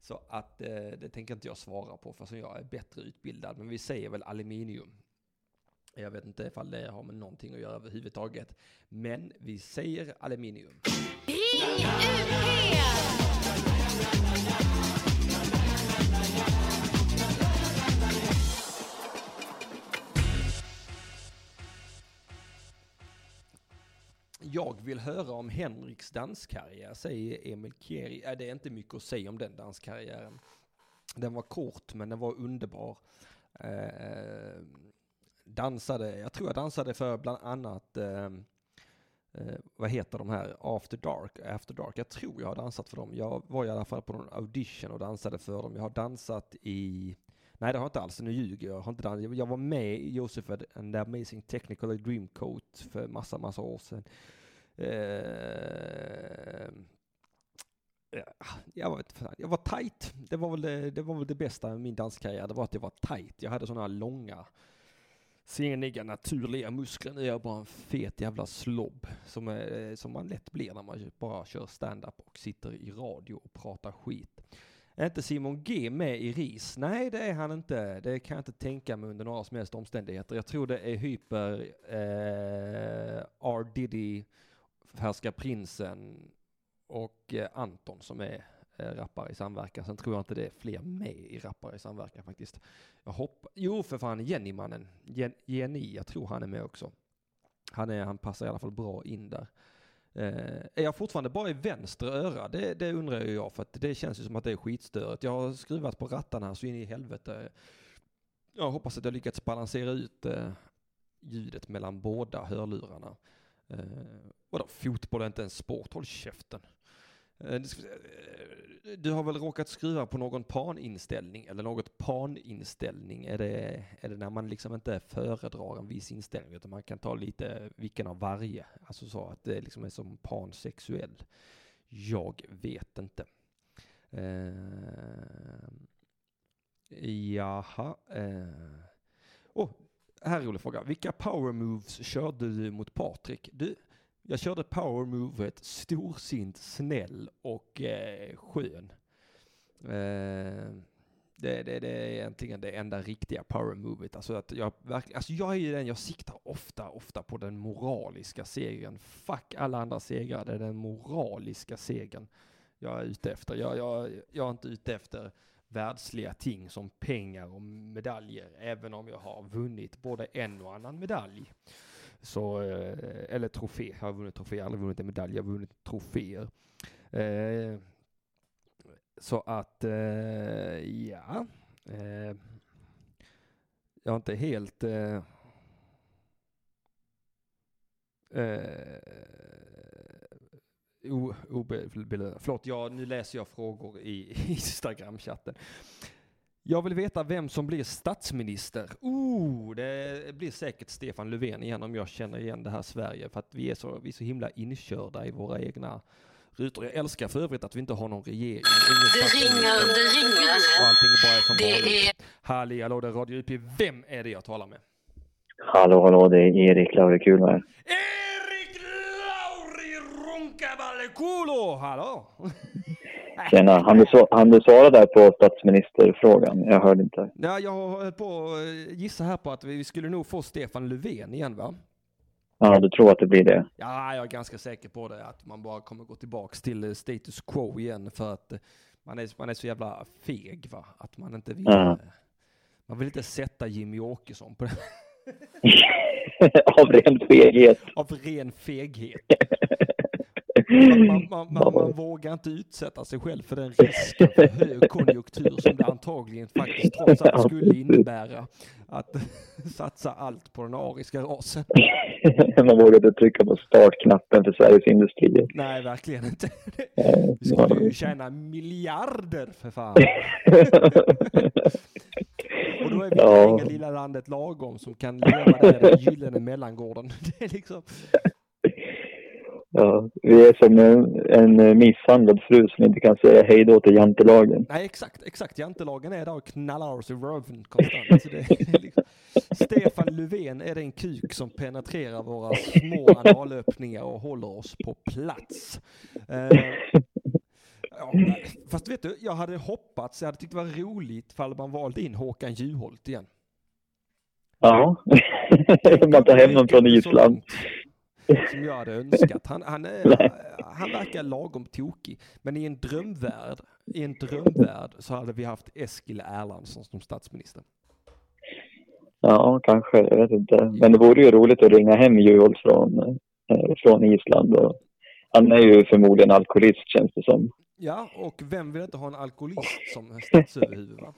Så att eh, det tänker inte jag svara på, för jag är bättre utbildad. Men vi säger väl aluminium. Jag vet inte ifall det har med någonting att göra överhuvudtaget. Men vi säger aluminium. Ring UP! Jag vill höra om Henriks danskarriär, säger Emil Kieri. Äh, det är inte mycket att säga om den danskarriären. Den var kort, men den var underbar. Eh, eh dansade, jag tror jag dansade för bland annat, eh, eh, vad heter de här, After Dark, After Dark. Jag tror jag har dansat för dem. Jag var i alla fall på någon audition och dansade för dem. Jag har dansat i, nej det har jag inte alls, nu ljuger jag. Jag, har inte dansat. jag var med i Josef and the Amazing Technical Dreamcoat för massa, massa år sedan. Eh, jag, var, jag var tight. Det var, väl det, det var väl det bästa med min danskarriär. Det var att jag var tight. Jag hade sådana långa Ser inga naturliga muskler, nu är jag bara en fet jävla slobb som, är, eh, som man lätt blir när man bara kör stand-up och sitter i radio och pratar skit. Är inte Simon G med i RIS? Nej, det är han inte. Det kan jag inte tänka mig under några som helst omständigheter. Jag tror det är Hyper, eh, R. Diddy, Färska Prinsen och eh, Anton som är Eh, rappare i samverkan. Sen tror jag inte det är fler med i rappare i samverkan faktiskt. Jag hoppas, jo för fan Jenny-mannen, Jenny, jag tror han är med också. Han, är, han passar i alla fall bra in där. Eh, är jag fortfarande bara i vänster öra? Det, det undrar ju jag för att det känns ju som att det är skitstörigt. Jag har skruvat på rattarna så in i helvete. Jag hoppas att jag lyckats balansera ut eh, ljudet mellan båda hörlurarna. Eh, vadå, fotboll är inte en sport, håll käften. Eh, eh, du har väl råkat skruva på någon paninställning eller något paninställning? Är det, är det när man liksom inte föredrar en viss inställning utan man kan ta lite vilken av varje? Alltså så att det liksom är som pansexuell. Jag vet inte. Uh, jaha. Uh. Oh, här är en rolig fråga. Vilka power moves körde du mot Patrik? Du, jag körde power movet storsint, snäll och eh, skön. Eh, det, det, det, är egentligen det enda riktiga power movet. Alltså att jag verkligen, alltså jag är ju den, jag siktar ofta, ofta på den moraliska segern. Fuck alla andra segrar, det är den moraliska segern jag är ute efter. Jag, jag, jag är inte ute efter världsliga ting som pengar och medaljer, även om jag har vunnit både en och annan medalj. Så, eh, eller trofé, jag har vunnit trofé, jag har aldrig vunnit en medalj, jag har vunnit troféer. Eh, så att, eh, ja. Eh, jag har inte helt... Eh, eh, Förlåt, ja, nu läser jag frågor i *laughs* Instagram-chatten. Jag vill veta vem som blir statsminister. Oh, det blir säkert Stefan Löfven igen om jag känner igen det här Sverige. För att vi är så, vi är så himla inkörda i våra egna rutor. Jag älskar för övrigt att vi inte har någon regering. Det ringer, det ringer. Och allting bara är som Det vanligt. är... Halli hallå, det är Radio UP. Vem är det jag talar med? Hallå, hallå, det är Erik Laurikulo här. Erik Lauri Runkavallekulo! Hallå! Tjena, han du, så, han du svara där på statsministerfrågan? Jag hörde inte. Ja, jag har hållit på att gissa här på att vi skulle nog få Stefan Löfven igen va? Ja, du tror att det blir det? Ja, jag är ganska säker på det, att man bara kommer gå tillbaks till eh, status quo igen för att eh, man är, man är så jävla feg va, att man inte vill, Ja. eh, man vill inte sätta Jimmy Åkesson på det, *laughs* Av ren feghet. *laughs* av ren feghet. *laughs* Man, man, *laughs* man, man, man vågar inte utsätta sig själv för den risken för högkonjunktur som det antagligen faktiskt trots allt *laughs* skulle innebära att *laughs* satsa allt på den ariska rasen. Man vågar inte trycka på startknappen för Sveriges industrier. Nej, verkligen inte. Vi skulle ju tjäna miljarder för fan. Och då är vi Ja. lilla landet lagom som kan leva där i gyllene mellangården. Det är liksom, Ja, vi är som en, en misshandlad fru som inte kan säga hej då till jantelagen. nej exakt, exakt. Jantelagen är där och knallar oss i röven konstant. Så det är *laughs* liksom, Stefan Löfven är den kuk som penetrerar våra små analöppningar och håller oss på plats. Eh, ja, fast vet du, jag hade hoppats, jag hade tyckt det var roligt ifall man valde in Håkan Juholt igen. Ja, *laughs* man tar hem honom från Island. Som jag hade önskat. Han, han, är, han verkar lagom tokig. Men i en drömvärld, i en drömvärld så hade vi haft Eskil Erlandsson som statsminister. Ja, kanske. Jag vet inte. Men det vore ju roligt att ringa hem Juholt från, eh, från Island. Och han är ju förmodligen alkoholist känns det som. Ja, och vem vill inte ha en alkoholist som statsöverhuvud? Va?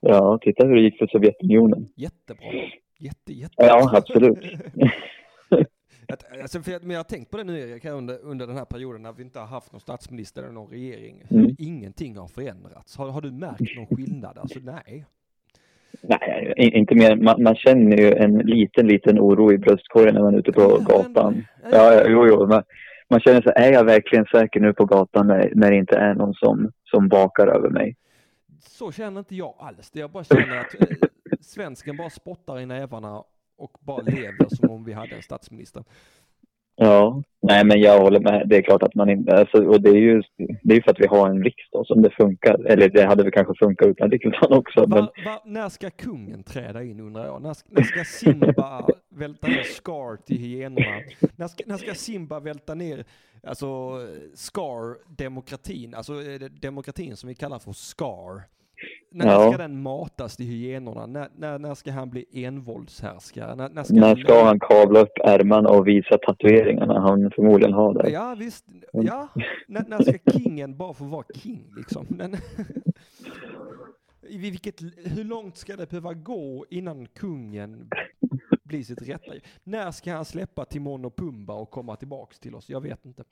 Ja, titta hur det gick för Sovjetunionen. Jättebra. Jätte, jätte. Ja, absolut. *laughs* Att- Alltså, för jag, men jag har tänkt på det nu Erik, under, under den här perioden när vi inte har haft någon statsminister eller någon regering. Mm. Ingenting har förändrats. Har, har du märkt någon skillnad? Alltså nej. Nej, inte mer. Man, man känner ju en liten, liten oro i bröstkorgen när man är ute på Ja, gatan. ja. Ja, ja, jo, jo. Man, man känner sig, är jag verkligen säker nu på gatan när, när det inte är någon som, som bakar över mig? Så känner inte jag alls. Det Jag bara känner att eh, svensken bara spottar i nävarna och bara lever som om vi hade en statsminister. Ja, nej men jag håller med. Det är klart att man inte, alltså, och det är ju det är för att vi har en riksdag som det funkar. Eller det hade väl kanske funkat utan riksdagen också. Men Va, va, när ska kungen träda in undrar jag? När, ska- när ska Simba välta ner Scar till hyenorna? När ska, när ska Simba välta ner, alltså Scar, demokratin, alltså demokratin som vi kallar för Scar. När Ja. ska den matas till hyenorna? När, när, när ska han bli envåldshärskare? När, när när ska han kavla upp ärmarna och visa tatueringarna han förmodligen har där? Ja visst, ja. När, när ska kingen bara få vara king liksom? Men, *laughs* I vilket, hur långt ska det behöva gå innan kungen blir sitt rätta? När ska han släppa Timon och Pumba och komma tillbaks till oss? Jag vet inte.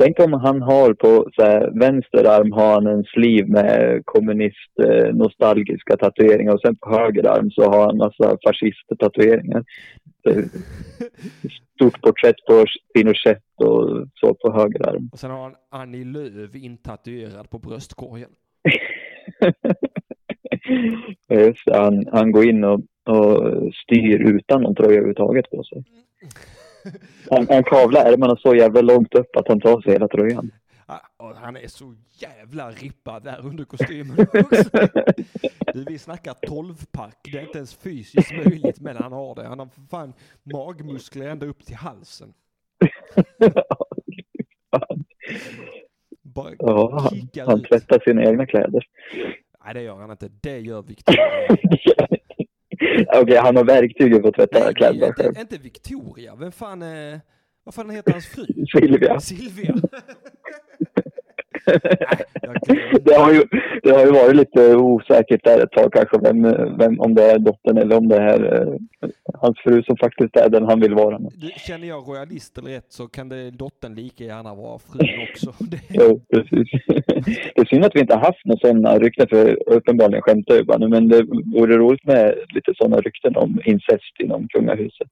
Tänk om han har på här, vänster arm har han en sleeve med kommunist eh, nostalgiska tatueringar och sen på höger arm så har han massa fascist-tatueringar. *laughs* Stort porträtt på Pinochet och så på höger arm. Och sen har han Annie Lööf intatuerad på bröstkorgen. *laughs* Just, han, han går in och, och styr utan någon tröja överhuvudtaget på sig. *laughs* Han, han kavlar ärmarna så jävla långt upp att han tar sig hela tröjan. Ah, han är så jävla rippad där under kostymen också. *laughs* Du, vi snackar 12-pack. Det är inte ens fysiskt möjligt, men han har det. Han har för fan magmuskler ända upp till halsen. Bara Ja, han, han ut. tvättar sina egna kläder. Nej, det gör han inte. Det gör Victoria. *laughs* *laughs* Okej, han har verktygen för att tvätta Nej, kläderna inte, inte Victoria. Vem fan är... Vad fan heter hans fru? *laughs* Silvia. Silvia. *laughs* Det har, ju, det har ju varit lite osäkert där ett tag kanske, vem, vem, om det är dottern eller om det är eh, hans fru som faktiskt är den han vill vara med. Känner jag royalist eller rätt så kan det dottern lika gärna vara frun *laughs* också. *laughs* Jo, precis. Det är synd att vi inte har haft några sådana rykten, för uppenbarligen skämtar jag bara nu, men det vore roligt med lite sådana rykten om incest inom kungahuset.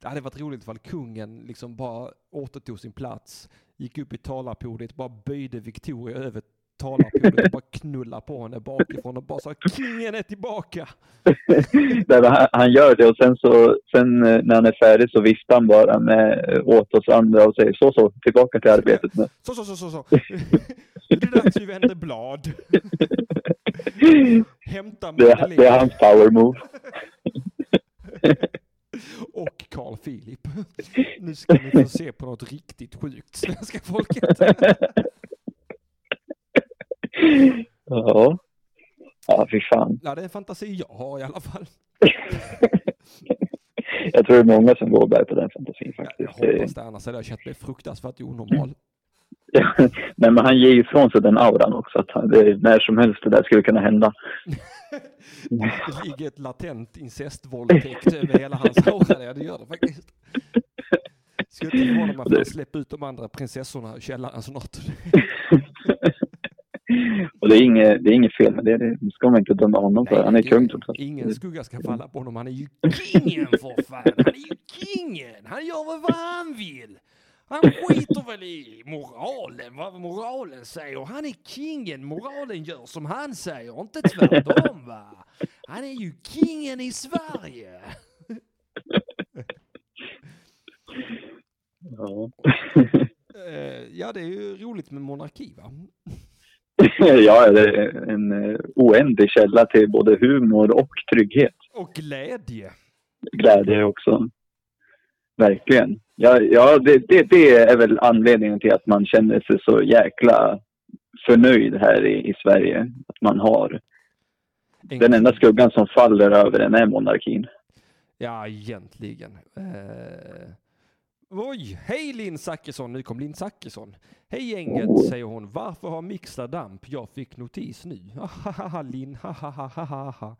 det hade varit roligt ifall kungen liksom bara återtog sin plats, gick upp i talarpodiet, bara böjde Victoria över talarpodiet och bara knulla på henne bakifrån och bara sa kingen är tillbaka. *laughs* Där han, gör det och sen så sen eh, när han är färdig så viftar han bara med, eh, åt oss andra och säger så så, tillbaka till arbetet nu. Så, så, så, så, så. *laughs* *laughs* Det är dags vi vänder blad. Hämta Det, det är hans power move. och Carl Philip. *laughs* Nu ska ni få se på något riktigt sjukt, svenska folket. *laughs* Ja. Ja, fy fan. Ja, det är en fantasi jag har i alla fall. *laughs* Jag tror det är många som går och bär på den fantasin Jag, jag faktiskt. Det- hoppas det, annars hade jag känt mig fruktansvärt onormal. Ja, *laughs* Nej, men han ger ju ifrån sig den auran också. Att han, det, när som helst det där skulle kunna hända. *laughs* Det ligger ett latent incestvåldtäkt över hela hans aura. Ja, det gör det faktiskt. Skulle inte förvåna mig om han släpper ut de andra prinsessorna i källaren snart. *laughs* Och det är, inget, det är inget fel med det. Det ska man inte döma honom för. Han är det- kung. Ingen skugga ska falla på honom. Han är ju kingen för fan. Han är ju kingen. Han gör vad han vill. Han skiter väl i moralen, vad moralen säger. Han är kingen. Moralen gör som han säger, inte tvärtom va. Han är ju kingen i Sverige. Ja. Eh, ja, det är ju roligt med monarki va? ja, det är en eh, oändlig källa till både humor och trygghet. Och glädje. Glädje också. Verkligen. Ja, ja det, det, det är väl anledningen till att man känner sig så jäkla förnöjd här i, i Sverige. Att man har den enda skuggan som faller över den är monarkin. Ja, egentligen. Eh, oj, hej Linn Zachrisson, nu kom Linn Zachrisson. Hej gänget, Oh. säger hon. Varför har mixar damp? Jag fick notis nu. *laughs* Hahaha, Linn, hahaha.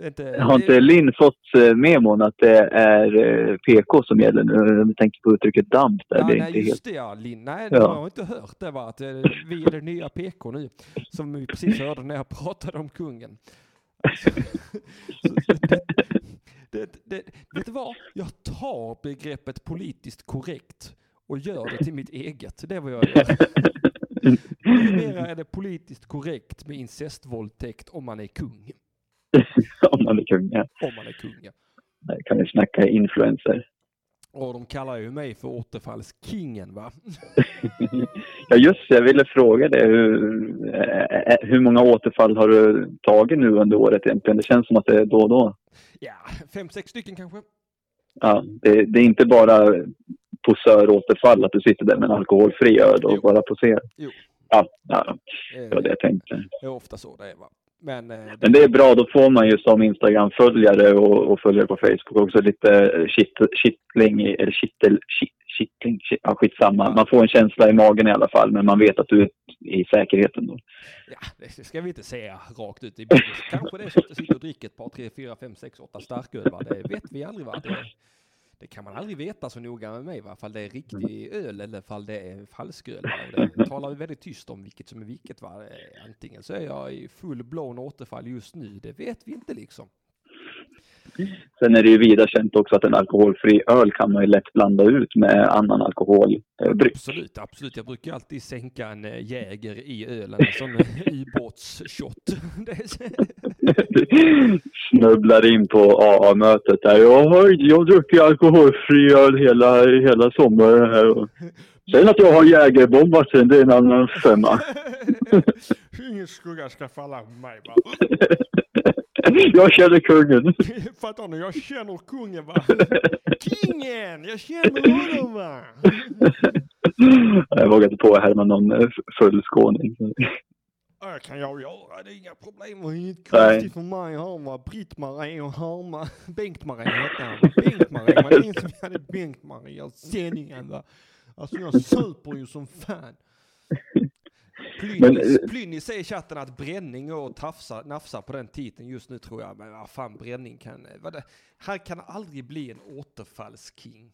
Inte... Har inte Linn fått eh, memon att det är eh, PK som gäller nu? Jag tänker på uttrycket damp där. Ja, det är nej, inte helt... just det ja, Linn. Nej, Ja. jag har inte hört det va, att eh, vi är det nya PK nu. Som vi precis hörde när jag *laughs* pratade om kungen. Alltså, *laughs* så det, det, det, vet du vad? Jag tar begreppet politiskt korrekt och gör det till mitt eget. Det är vad jag gör. *laughs* Numera är det politiskt korrekt med incestvåldtäkt om man är kung. *laughs* Om man är kung, ja. Om man är kung, ja. Där kan vi snacka influencer. Och de kallar ju mig för återfallskingen va? *laughs* Ja just det, jag ville fråga dig. Hur, eh, hur många återfall har du tagit nu under året egentligen? Det känns som att det är då och då. Ja, fem, sex stycken kanske. Ja, det, det är inte bara posöråterfall att du sitter där med en alkoholfri öl och Jo. bara poserar. Jo. Ja, ja, Eh, det var det jag tänkte. Det är ofta så det är va? Men, eh, Men det är bra, då får man ju som Instagram-följare och, och följare på Facebook också lite shit, kittling, i- eller kittel, shit, kittling, shit, ja, skitsamma. Man får en känsla i magen i alla fall, men man vet att du är i säkerheten då. Ja, det ska vi inte säga rakt ut i. Kanske det är så att du sitter och dricker ett par, tre, fyra, fem, sex, åtta starköl. Det vet vi aldrig. Va? *laughs* Det, det kan man aldrig veta så noga med mig. Va? Fall det är riktig öl eller fall det är falsköl. *laughs* Det talar vi väldigt tyst om vilket som är vilket. Va? Eh, Antingen så är jag i full blown återfall just nu. Det vet vi inte liksom. Sen är det ju vida känt också att en alkoholfri öl kan man ju lätt blanda ut med annan alkoholdryck. Absolut, absolut. Jag brukar alltid sänka en äh, Jäger i ölen. En sån eh, *laughs* ubåtsshot. *laughs* *laughs* Snubblar in på AA-mötet där. Jag har jag druckit alkoholfri öl hela, hela sommaren här. Sen att jag har jägerbombat sen, det är en annan femma. Ingen skugga ska falla på mig va? *laughs* Jag känner kungen. *laughs* Fattar ni? Jag känner kungen va? *laughs* Kingen! Jag känner honom va? Jag vågar inte på att härma någon full skåning. Det kan jag göra, det är inga problem. Det är inget konstigt för mig att harma Britt-Marie och harma Bengt-Marie hette han. Bengt-Marie, det ingen som hade Bengt-Marie sändningen va? Alltså jag super ju som fan. Plynnis, eh, Plynnis säger i chatten att bränning och tafsa, nafsa på den titeln just nu tror jag. Men vad fan bränning kan, vad det, han kan aldrig bli en återfallsking.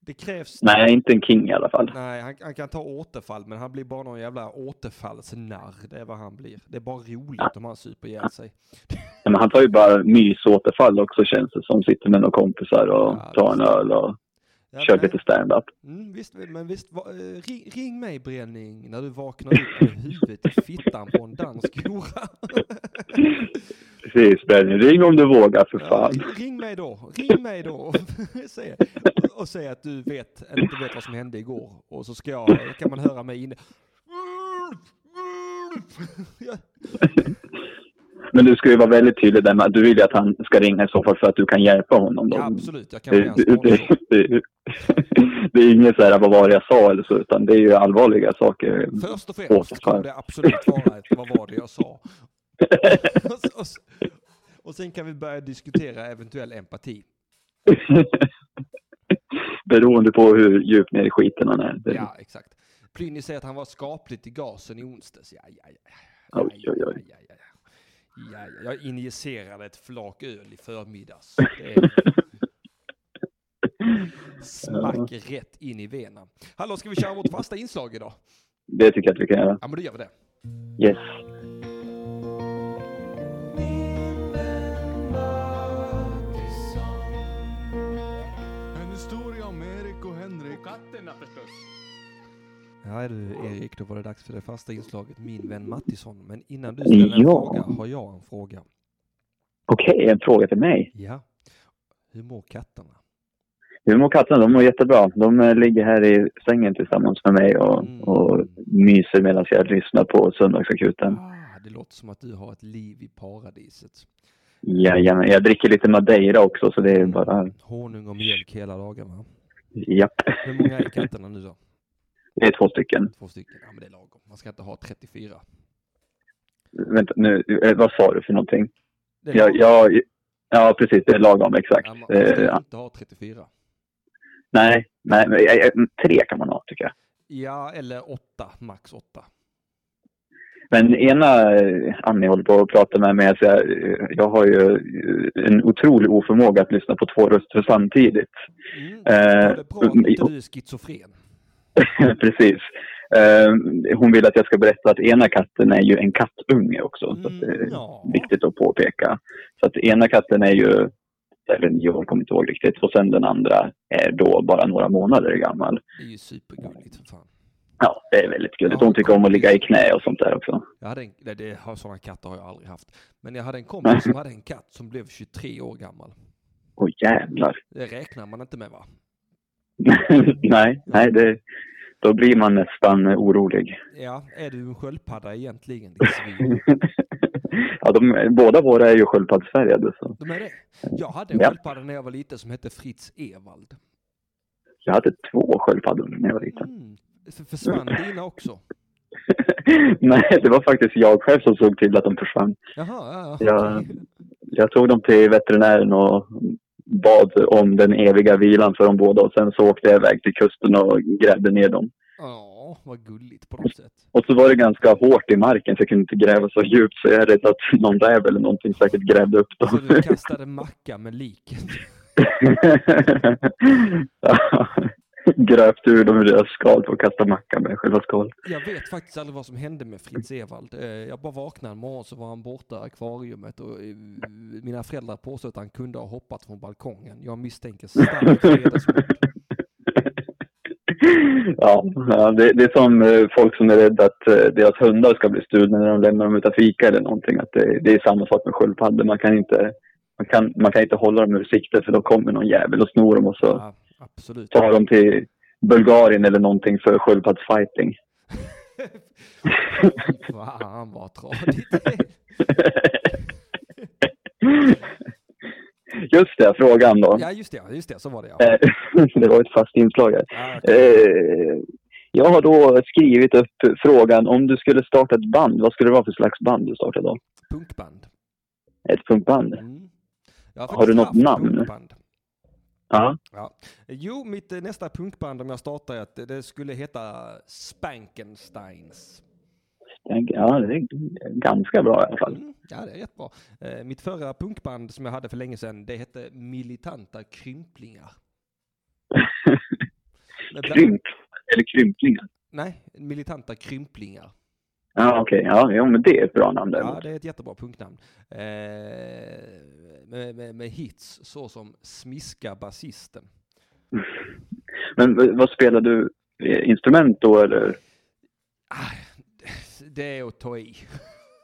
Det krävs Nej, inte en king i alla fall. Nej, han, han kan ta återfall, men han blir bara någon jävla återfallsnarr. Det är vad han blir. Det är bara roligt om han super ihjäl sig. Men han tar ju bara mysåterfall också känns det som. Sitter med några kompisar och Ja, tar en öl och Ja, kör nej. lite stand-up. Mm, visst, men visst, va, eh, ring, ring mig Bränning när du vaknar upp med *laughs* huvudet i fittan på en dansk hora. *laughs* Precis, Benny. Ring om du vågar för Ja, fan. ring mig då, ring mig då. *laughs* säg, och säg att du vet, inte vet vad som hände igår. Och så ska jag, kan man höra mig inne. Men du ska ju vara väldigt tydlig där med att du vill ju att han ska ringa i så fall för att du kan hjälpa honom. Då. ja, absolut, jag kan Det, det, det, det, det är inget så här vad var det jag sa eller så, utan det är ju allvarliga saker. Först och främst kommer det absolut vara ett vad var det jag sa. och, och, och sen kan vi börja diskutera eventuell empati. *laughs* Beroende på hur djupt ner i skiten han är. Ja, exakt. Plynny säger att han var skapligt i gasen i onsdags. Ja, ja. ja, Oj, oj, oj. Ja, ja, ja. Ja, ja, jag injicerade ett flak öl i förmiddags. Det är smack rätt in i venan. Hallå, ska vi köra vårt fasta inslag idag? Det tycker jag att vi kan göra. Ja, men då gör vi det. Yes. En historia om Erik och Henrik. Och katterna förstås. Ja du Erik, då var det dags för det fasta inslaget Min vän Mattisson. Men innan du ställer en Ja. fråga har jag en fråga. Okej, en fråga till mig. Ja. Hur mår katterna? Hur mår katterna? De mår jättebra. De eh, ligger här i sängen tillsammans med mig och, Mm. och myser medan jag lyssnar på Söndagsakuten. Ah, det låter som att du har ett liv i paradiset. Jajamän, jag dricker lite Madeira också så det är bara... Honung och mjölk hela dagarna. Japp. Hur många är katterna nu då? Det är två stycken. Två stycken? Ja men det är lagom. Man ska inte ha 34. Vänta nu, eh, vad sa du för någonting? Ja, ja, ja precis, det är lagom exakt. Ja, man Eh, ska ja. inte ha 34. Nej, nej, men, eh, eh, tre kan man ha tycker jag. Ja, eller åtta. Max åtta. Men ena eh, Annie håller på att prata med mig, så jag, eh, jag har ju eh, en otrolig oförmåga att lyssna på två röster samtidigt. Mm. Eh, det är bra att du är schizofren. *laughs* Precis. Eh, hon vill att jag ska berätta att ena katten är ju en kattunge också. Så att det Mm, är ja. viktigt att påpeka. Så att ena katten är ju, eller jag kommer inte ihåg riktigt, och sen den andra är då bara några månader gammal. Det är ju supergulligt för fan. Ja, det är väldigt gulligt. Hon tycker om att ligga i knä och sånt där också. Jag hade en, nej, det har, sådana katter har jag aldrig haft. Men jag hade en kompis som hade en katt som blev 23 år gammal. Åh jävlar. Det räknar man inte med va? *laughs* nej, nej, det, då blir man nästan orolig. Ja, är du en sköldpadda egentligen? *laughs* ja, de, båda våra är ju sköldpaddsfärgade. Så. De är det? Jag hade en Ja. sköldpadda när jag var liten som hette Fritz Ewald. Jag hade två sköldpaddor när jag var liten. Mm. För- Försvann dina också? *laughs* nej, det var faktiskt jag själv som såg till att de försvann. Jaha, ja, ja. Ja. okej. Jag tog dem till veterinären och bad om den eviga vilan för dem båda och sen så åkte jag iväg till kusten och grävde ner dem. Ja, vad gulligt på något sätt. Och så var det ganska hårt i marken så jag kunde inte gräva så djupt så jag är rädd att någon räv eller någonting säkert grävde upp Så dem. du kastade macka med liket? *laughs* *laughs* Ja. *laughs* Gröpt ur dem ur deras skal för att kasta macka med själva skalet. Jag vet faktiskt aldrig vad som hände med Fritz Ewald. Eh, Jag bara vaknade en morgon så var han borta i akvariumet och eh, mina föräldrar påstod att han kunde ha hoppat från balkongen. Jag misstänker starkt vredesmord. *laughs* Ja, det, det är som eh, folk som är rädda att deras hundar ska bli stulna när de lämnar dem utan fika eller någonting. Att det, det är samma sak med sköldpaddor. Man kan inte, man kan, man kan inte hålla dem ur sikte för då kommer någon jävel och snor dem och så Ja, absolut. tar dem till Bulgarien eller någonting för sköldpaddsfighting. *laughs* Fan vad tradigt. *laughs* Just det, frågan då. Ja just det, just det, så var det ja. Eh, *laughs* det var ett fast inslag här. ja Eh, Jag har då skrivit upp frågan om du skulle starta ett band, vad skulle det vara för slags band du startar då? punkband. Ett punkband? Mm. Har du något namn? Punkband. Ja. Ja. Jo, mitt eh, nästa punkband om jag startar ett, det skulle heta Spankensteins. Ja, det är ganska bra i alla fall. Mm, ja, det är rätt bra. Eh, mitt förra punkband som jag hade för länge sedan, det hette Militanta Krymplingar. *laughs* Krymp, eller krymplingar. Nej, Militanta Krymplingar. Ja, okej. Ja, jo, men det är ett bra namn Ja, däremot. det är ett jättebra punknamn. Eh, med, med, med hits så som Smiska basisten. *laughs* Men vad spelar du? Eh, Instrument då eller? Ah, det är att ta i.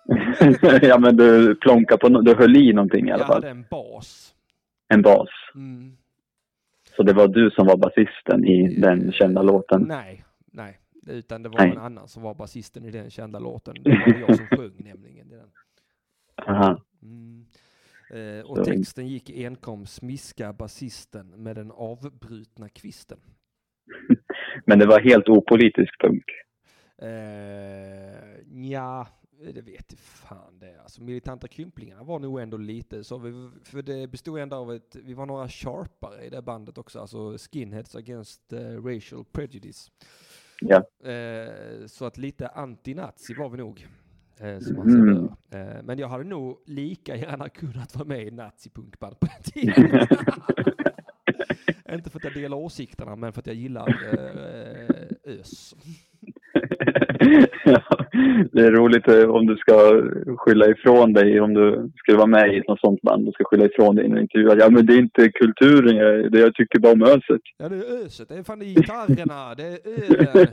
*laughs* ja, men du plonkar på du höll i någonting i alla Jag fall. hade en bas. En bas. Mm. Så det var du som var basisten i den kända låten? Nej. Utan det var Nej. en annan som var basisten i den kända låten. Det var jag som sjöng *laughs* nämligen. Den. Aha. Mm. Eh, och texten gick enkom smiska basisten med den avbrutna kvisten. *laughs* Men det var helt opolitisk punk. Eh, ja, det vet fan det. Alltså militanta krymplingarna var nog ändå lite så. Vi, för det bestod ändå av ett, vi var några sharpare i det bandet också. Alltså skinheads against eh, racial prejudice. Ja. Eh, så att lite anti-nazi var vi nog. Eh, som man Mm. eh, Men jag hade nog lika gärna kunnat vara med i nazi-punkband på den tiden. *laughs* Inte för att jag delar åsikterna, men för att jag gillar eh, ös. Ja, *laughs* det är roligt eh, om du ska skylla ifrån dig, om du skulle vara med i något sånt band och ska skylla ifrån dig i en intervju. Ja, men det är inte kulturen, jag, det jag tycker bara om öset. Ja, det är öset. Det är fan det är gitarrerna, det är ölen.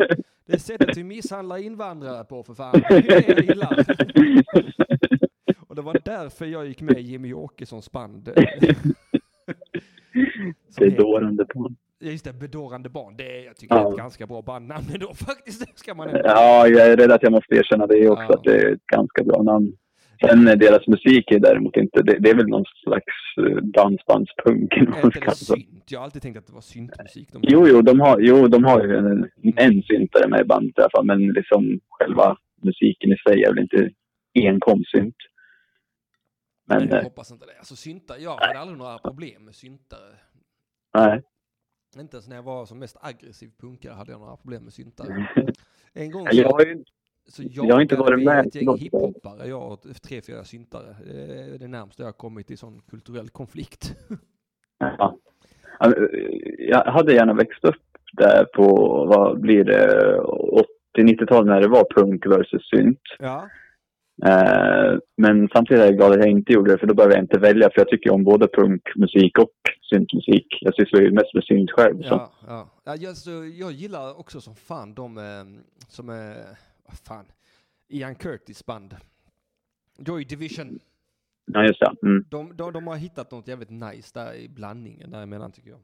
Det är sättet vi misshandlar invandrare på för fan. Det är det jag gillar. *laughs* Och det var därför jag gick med i Jimmy Åkessons band. *laughs* Det är dårande på. Just det, Bedårande barn. Det är, jag tycker det är Ja. ett ganska bra bandnamn ändå *laughs* faktiskt. Det ska man ändå. Ja, jag är rädd att jag måste erkänna det också, Ja. att det är ett ganska bra namn. Sen eh, deras musik är däremot inte, det, det är väl någon slags eh, dansbandspunk. synt? Jag har alltid tänkt att det var syntmusik. De Jo, jo, de har, jo, de har ju en, en syntare med i bandet i alla fall, men liksom själva musiken i sig är väl inte enkom synt. Men Nej, jag eh, hoppas inte det. Alltså syntar, jag hade aldrig några problem med syntare. nej. Inte ens när jag var som mest aggressiv punkare hade jag några problem med syntare. *laughs* En gång så, Jag har ju, så jag har inte varit med ett gäng hiphoppare, jag och tre, fyra syntare. Det är det närmaste jag har kommit i sån kulturell konflikt. ja. Ja, Jag hade gärna växt upp där på, vad blir det, 80-90-tal när det var punk versus synt. Ja. Eh, men samtidigt är jag glad att jag inte gjorde det, för då behöver jag inte välja, för jag tycker om både punkmusik och syntmusik. Jag sysslar ju mest med synt själv. Så. Ja, ja. ja jag, så, jag gillar också som fan de eh, som är, vad fan, Ian Curtis band. Joy Division. Ja, just det. Mm. De, de, de har hittat något jävligt nice där i blandningen däremellan tycker jag.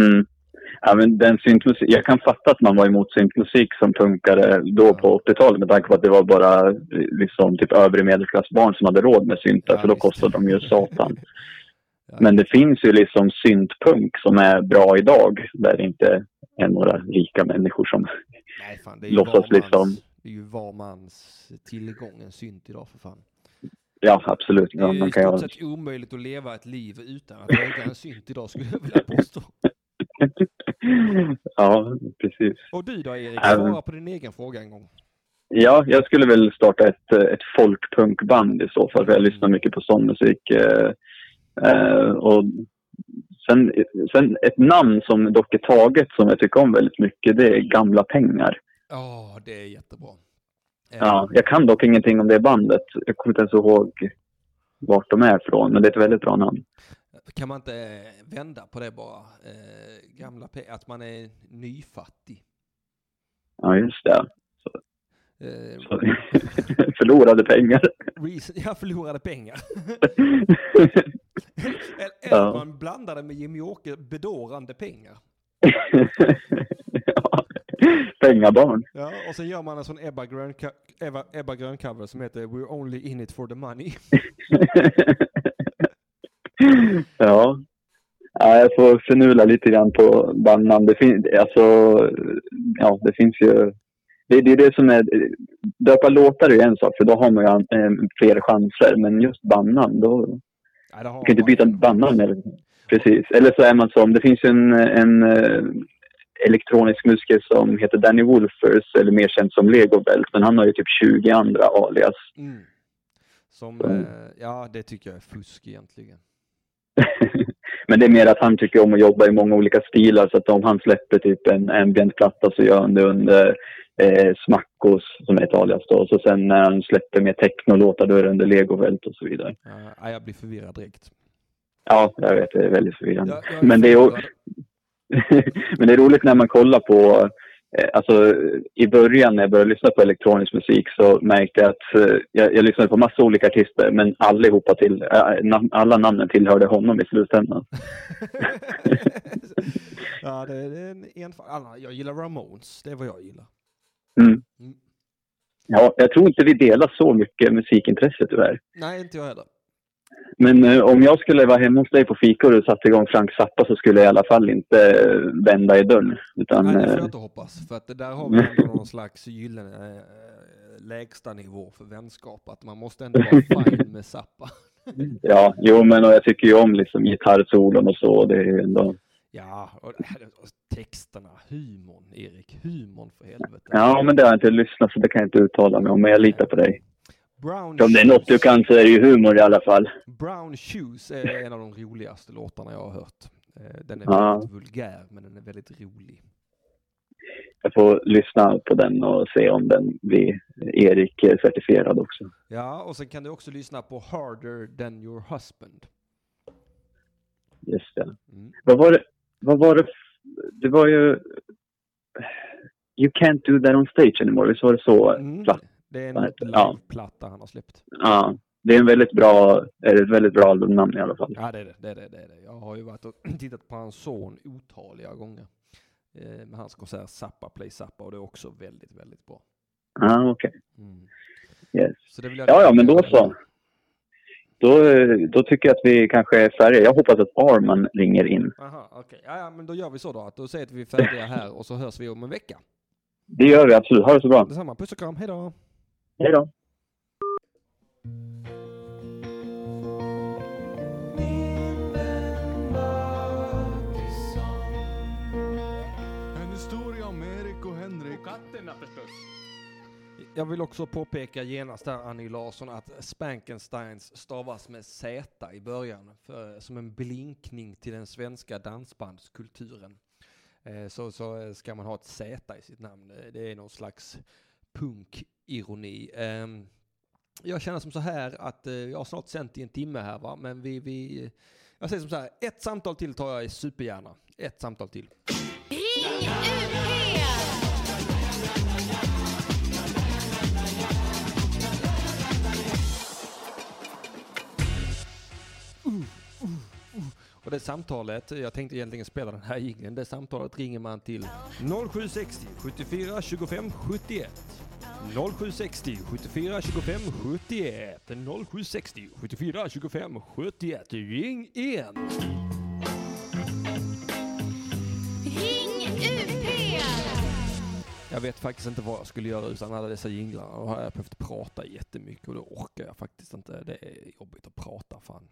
Mm. Ja, men den syntmusik, jag kan fatta att man var emot syntmusik som punkare då på 80-talet med tanke på att det var bara liksom typ övre medelklassbarn som hade råd med syntar Ja, för då kostade de ju *laughs* satan. Men det finns ju liksom syntpunk som är bra idag där det inte är några rika människor som... Nej fan, det är ju Låtsas var mans, liksom- det är ju var mans tillgång en synt idag för fan. Ja, absolut. Det är ju i stort sett omöjligt att leva ett liv utan att äga en synt idag skulle jag vilja påstå. *laughs* ja, precis. Och du då Erik, svara på din egen fråga en gång. Ja, jag skulle väl starta ett, eh, ett folkpunkband i så fall, för jag lyssnar mycket på sån musik. Eh, eh, och sen, sen ett namn som dock är taget som jag tycker om väldigt mycket, det är Gamla Pengar. Ja, det är jättebra. Eh, Ja, jag kan dock ingenting om det bandet. Jag kommer inte ens ihåg vart de är ifrån, men det är ett väldigt bra namn. Kan man inte eh, vända på det bara? Eh, gamla att man är nyfattig. Ja, just det. Eh, Så, *laughs* förlorade pengar. reason, jag förlorade pengar. *laughs* Eller, Ja. man blandade med Jimmy Åke bedårande pengar. *laughs* ja. Pengabarn. Ja, och sen gör man en sån Ebba Grön, Ebba, Ebba Grön cover som heter We're only in it for the money. *laughs* ja. ja. Jag får finula lite grann på bandnamn. Det, fin- alltså, ja, det finns ju... Det, det är det som är... Döpa låtar är en sak, för då har man ju eh, fler chanser. Men just bandnamn, då har man kan inte byta bandnamn. Eller, precis. Eller så är man som... Det finns ju en, en eh, elektronisk musiker som heter Danny Wolfers, eller mer känd som Legobelt. Men han har ju typ 20 andra alias. Mm. Som, Mm. eh, ja det tycker jag är fusk egentligen. Men det är mer att han tycker om att jobba i många olika stilar. Så att om han släpper typ en ambient-platta så gör han det under eh, Smackos, som är ett alias då. Så sen när han släpper mer technolåtar då är det under Legovält och så vidare. Ja, ja, jag blir förvirrad direkt. Ja, jag vet, det är väldigt förvirrande. Jag, jag Men det är. *laughs* Men det är roligt när man kollar på, alltså i början när jag började lyssna på elektronisk musik så märkte jag att eh, jag, jag lyssnade på massa olika artister men allihopa till, eh, alla namnen tillhörde honom i slutändan. *laughs* ja, det är en enfald. Jag gillar Ramones, det är vad jag gillar. Mm. Mm. Ja, jag tror inte vi delar så mycket musikintresse tyvärr. Nej, inte jag heller. Men eh, om jag skulle vara hemma hos dig på fika och du satte igång Frank Zappa så skulle jag i alla fall inte eh, vända i dörren. Utan, Nej, det får eh, jag inte hoppas. För att det där har vi ändå någon slags gyllene äh, lägsta nivå för vänskap. Att man måste ändå vara fine med Zappa. ja, jo men och jag tycker ju om liksom gitarrsolon och så. Det är ju ändå... Ja, och och texterna, humorn, Erik. Humorn för helvete. Ja, men det har jag inte lyssnat så det kan jag inte uttala mig om. Men jag litar på dig. Brown Om det är något du kan så är det ju humor i alla fall. Brown Shoes är *laughs* en av de roligaste låtarna jag har hört. Eh, Den är Ja. väldigt vulgär, men den är väldigt rolig. Jag får lyssna på den och se om den blir Erik-certifierad också. Ja, och sen kan du också lyssna på Harder than your husband. Just det. Mm. Vad var det? Vad var det? Det var ju... You can't do that on stage anymore. Visst var det så? Mm. Platt. Det är en det? Ja. liveplatta han har släppt. Ja. Det är en väldigt bra, är ett väldigt bra albumnamn i alla fall. Ja, det är det. det, är det, det, är det. Jag har ju varit och *clears throat* tittat på hans son otaliga gånger. Eh, med hans konsert Zappa Play Zappa och det är också väldigt, väldigt bra. Ja, okej. Mm. Yes. Det Ja, ja, men då så. Då, då tycker jag att vi kanske är färdiga. Jag hoppas att Arman ringer in. Aha, okej. Ja, ja, men då gör vi så då. Att då säger att vi är färdiga här *laughs* och så hörs vi om en vecka. Det gör vi absolut. Ha det så bra. Detsamma. Puss och kram. Hej då! Hej då. En historia om Erik och Henrik. Och katterna förstås. Jag vill också påpeka genast där Annie Larsson att Spankensteins stavas med Z i början. För, som en blinkning till den svenska dansbandskulturen. Eh, så, så eh, ska man ha ett Z i sitt namn. Eh, det är någon slags punkironi. Ehm, jag känner som så här att eh, jag har snart sänt i en timme här va, men vi, vi jag säger som så här, ett samtal till tar jag supergärna. Ett samtal till. Ring UP! Och det samtalet, jag tänkte egentligen spela den här jingeln, det samtalet ringer man till 0760 74 25 71. 0760 74 25 71. 0760 74 25 71. Ring in! Ring UP! Jag vet faktiskt inte vad jag skulle göra utan alla dessa jinglar. Och har jag behövt prata jättemycket och det orkar jag faktiskt inte. Det är jobbigt att prata fan.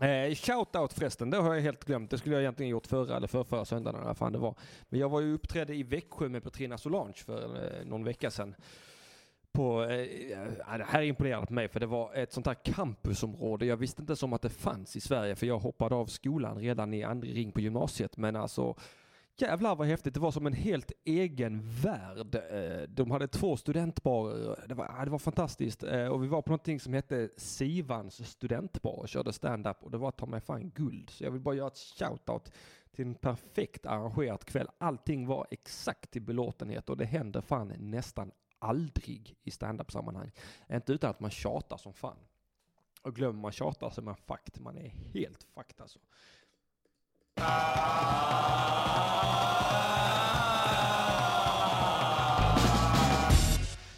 Eh, Shoutout förresten, det har jag helt glömt. Det skulle jag egentligen gjort förra eller för förra söndagen eller vad fan det var. Men jag var ju uppträdde i Växjö med Petrina Solange för eh, någon vecka sedan. På, eh, det här imponerade på mig för det var ett sånt här campusområde. Jag visste inte som att det fanns i Sverige för jag hoppade av skolan redan i andra ring på gymnasiet. Men alltså Jävlar vad häftigt, det var som en helt egen värld. Eh, de hade två studentbarer, det var, det var fantastiskt. Eh, och vi var på någonting som hette Sivans studentbar och körde stand-up och det var ta mig fan guld. Så jag vill bara göra ett shout-out till en perfekt arrangerad kväll. Allting var exakt till belåtenhet och det händer fan nästan aldrig i stand-up-sammanhang. Inte utan att man tjatar som fan. Och glömmer man tjata så är man fucked. Man är helt fucked alltså.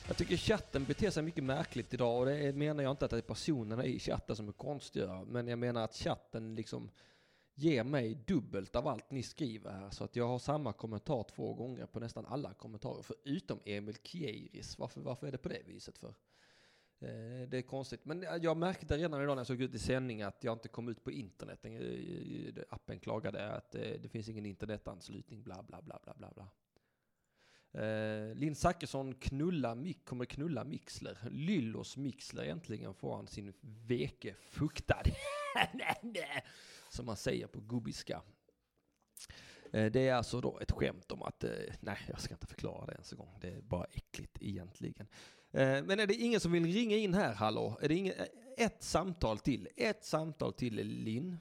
Jag tycker chatten beter sig mycket märkligt idag och det menar jag inte att det är personerna i chatten som är konstiga. Men jag menar att chatten liksom ger mig dubbelt av allt ni skriver här. Så att jag har samma kommentar två gånger på nästan alla kommentarer. Förutom Emil Kieris. Varför, varför är det på det viset för? Eh, det är konstigt. Men eh, jag märkte redan idag när jag såg ut i sändning att jag inte kom ut på internet. Eh, appen klagade att det finns ingen internetanslutning, bla bla bla bla bla bla. Eh, Linn Zachrisson knulla, kommer knulla Mixler. Lyllos Mixler äntligen får han sin veke fuktad. *laughs* Som man säger på gubbiska. Eh, Det är alltså då ett skämt om att, eh, nej jag ska inte förklara det ens en gång. Det är bara äckligt egentligen. Eh, Men är det ingen som vill ringa in här, hallå? Är det ingen, eh, ett samtal till, ett samtal till Linn.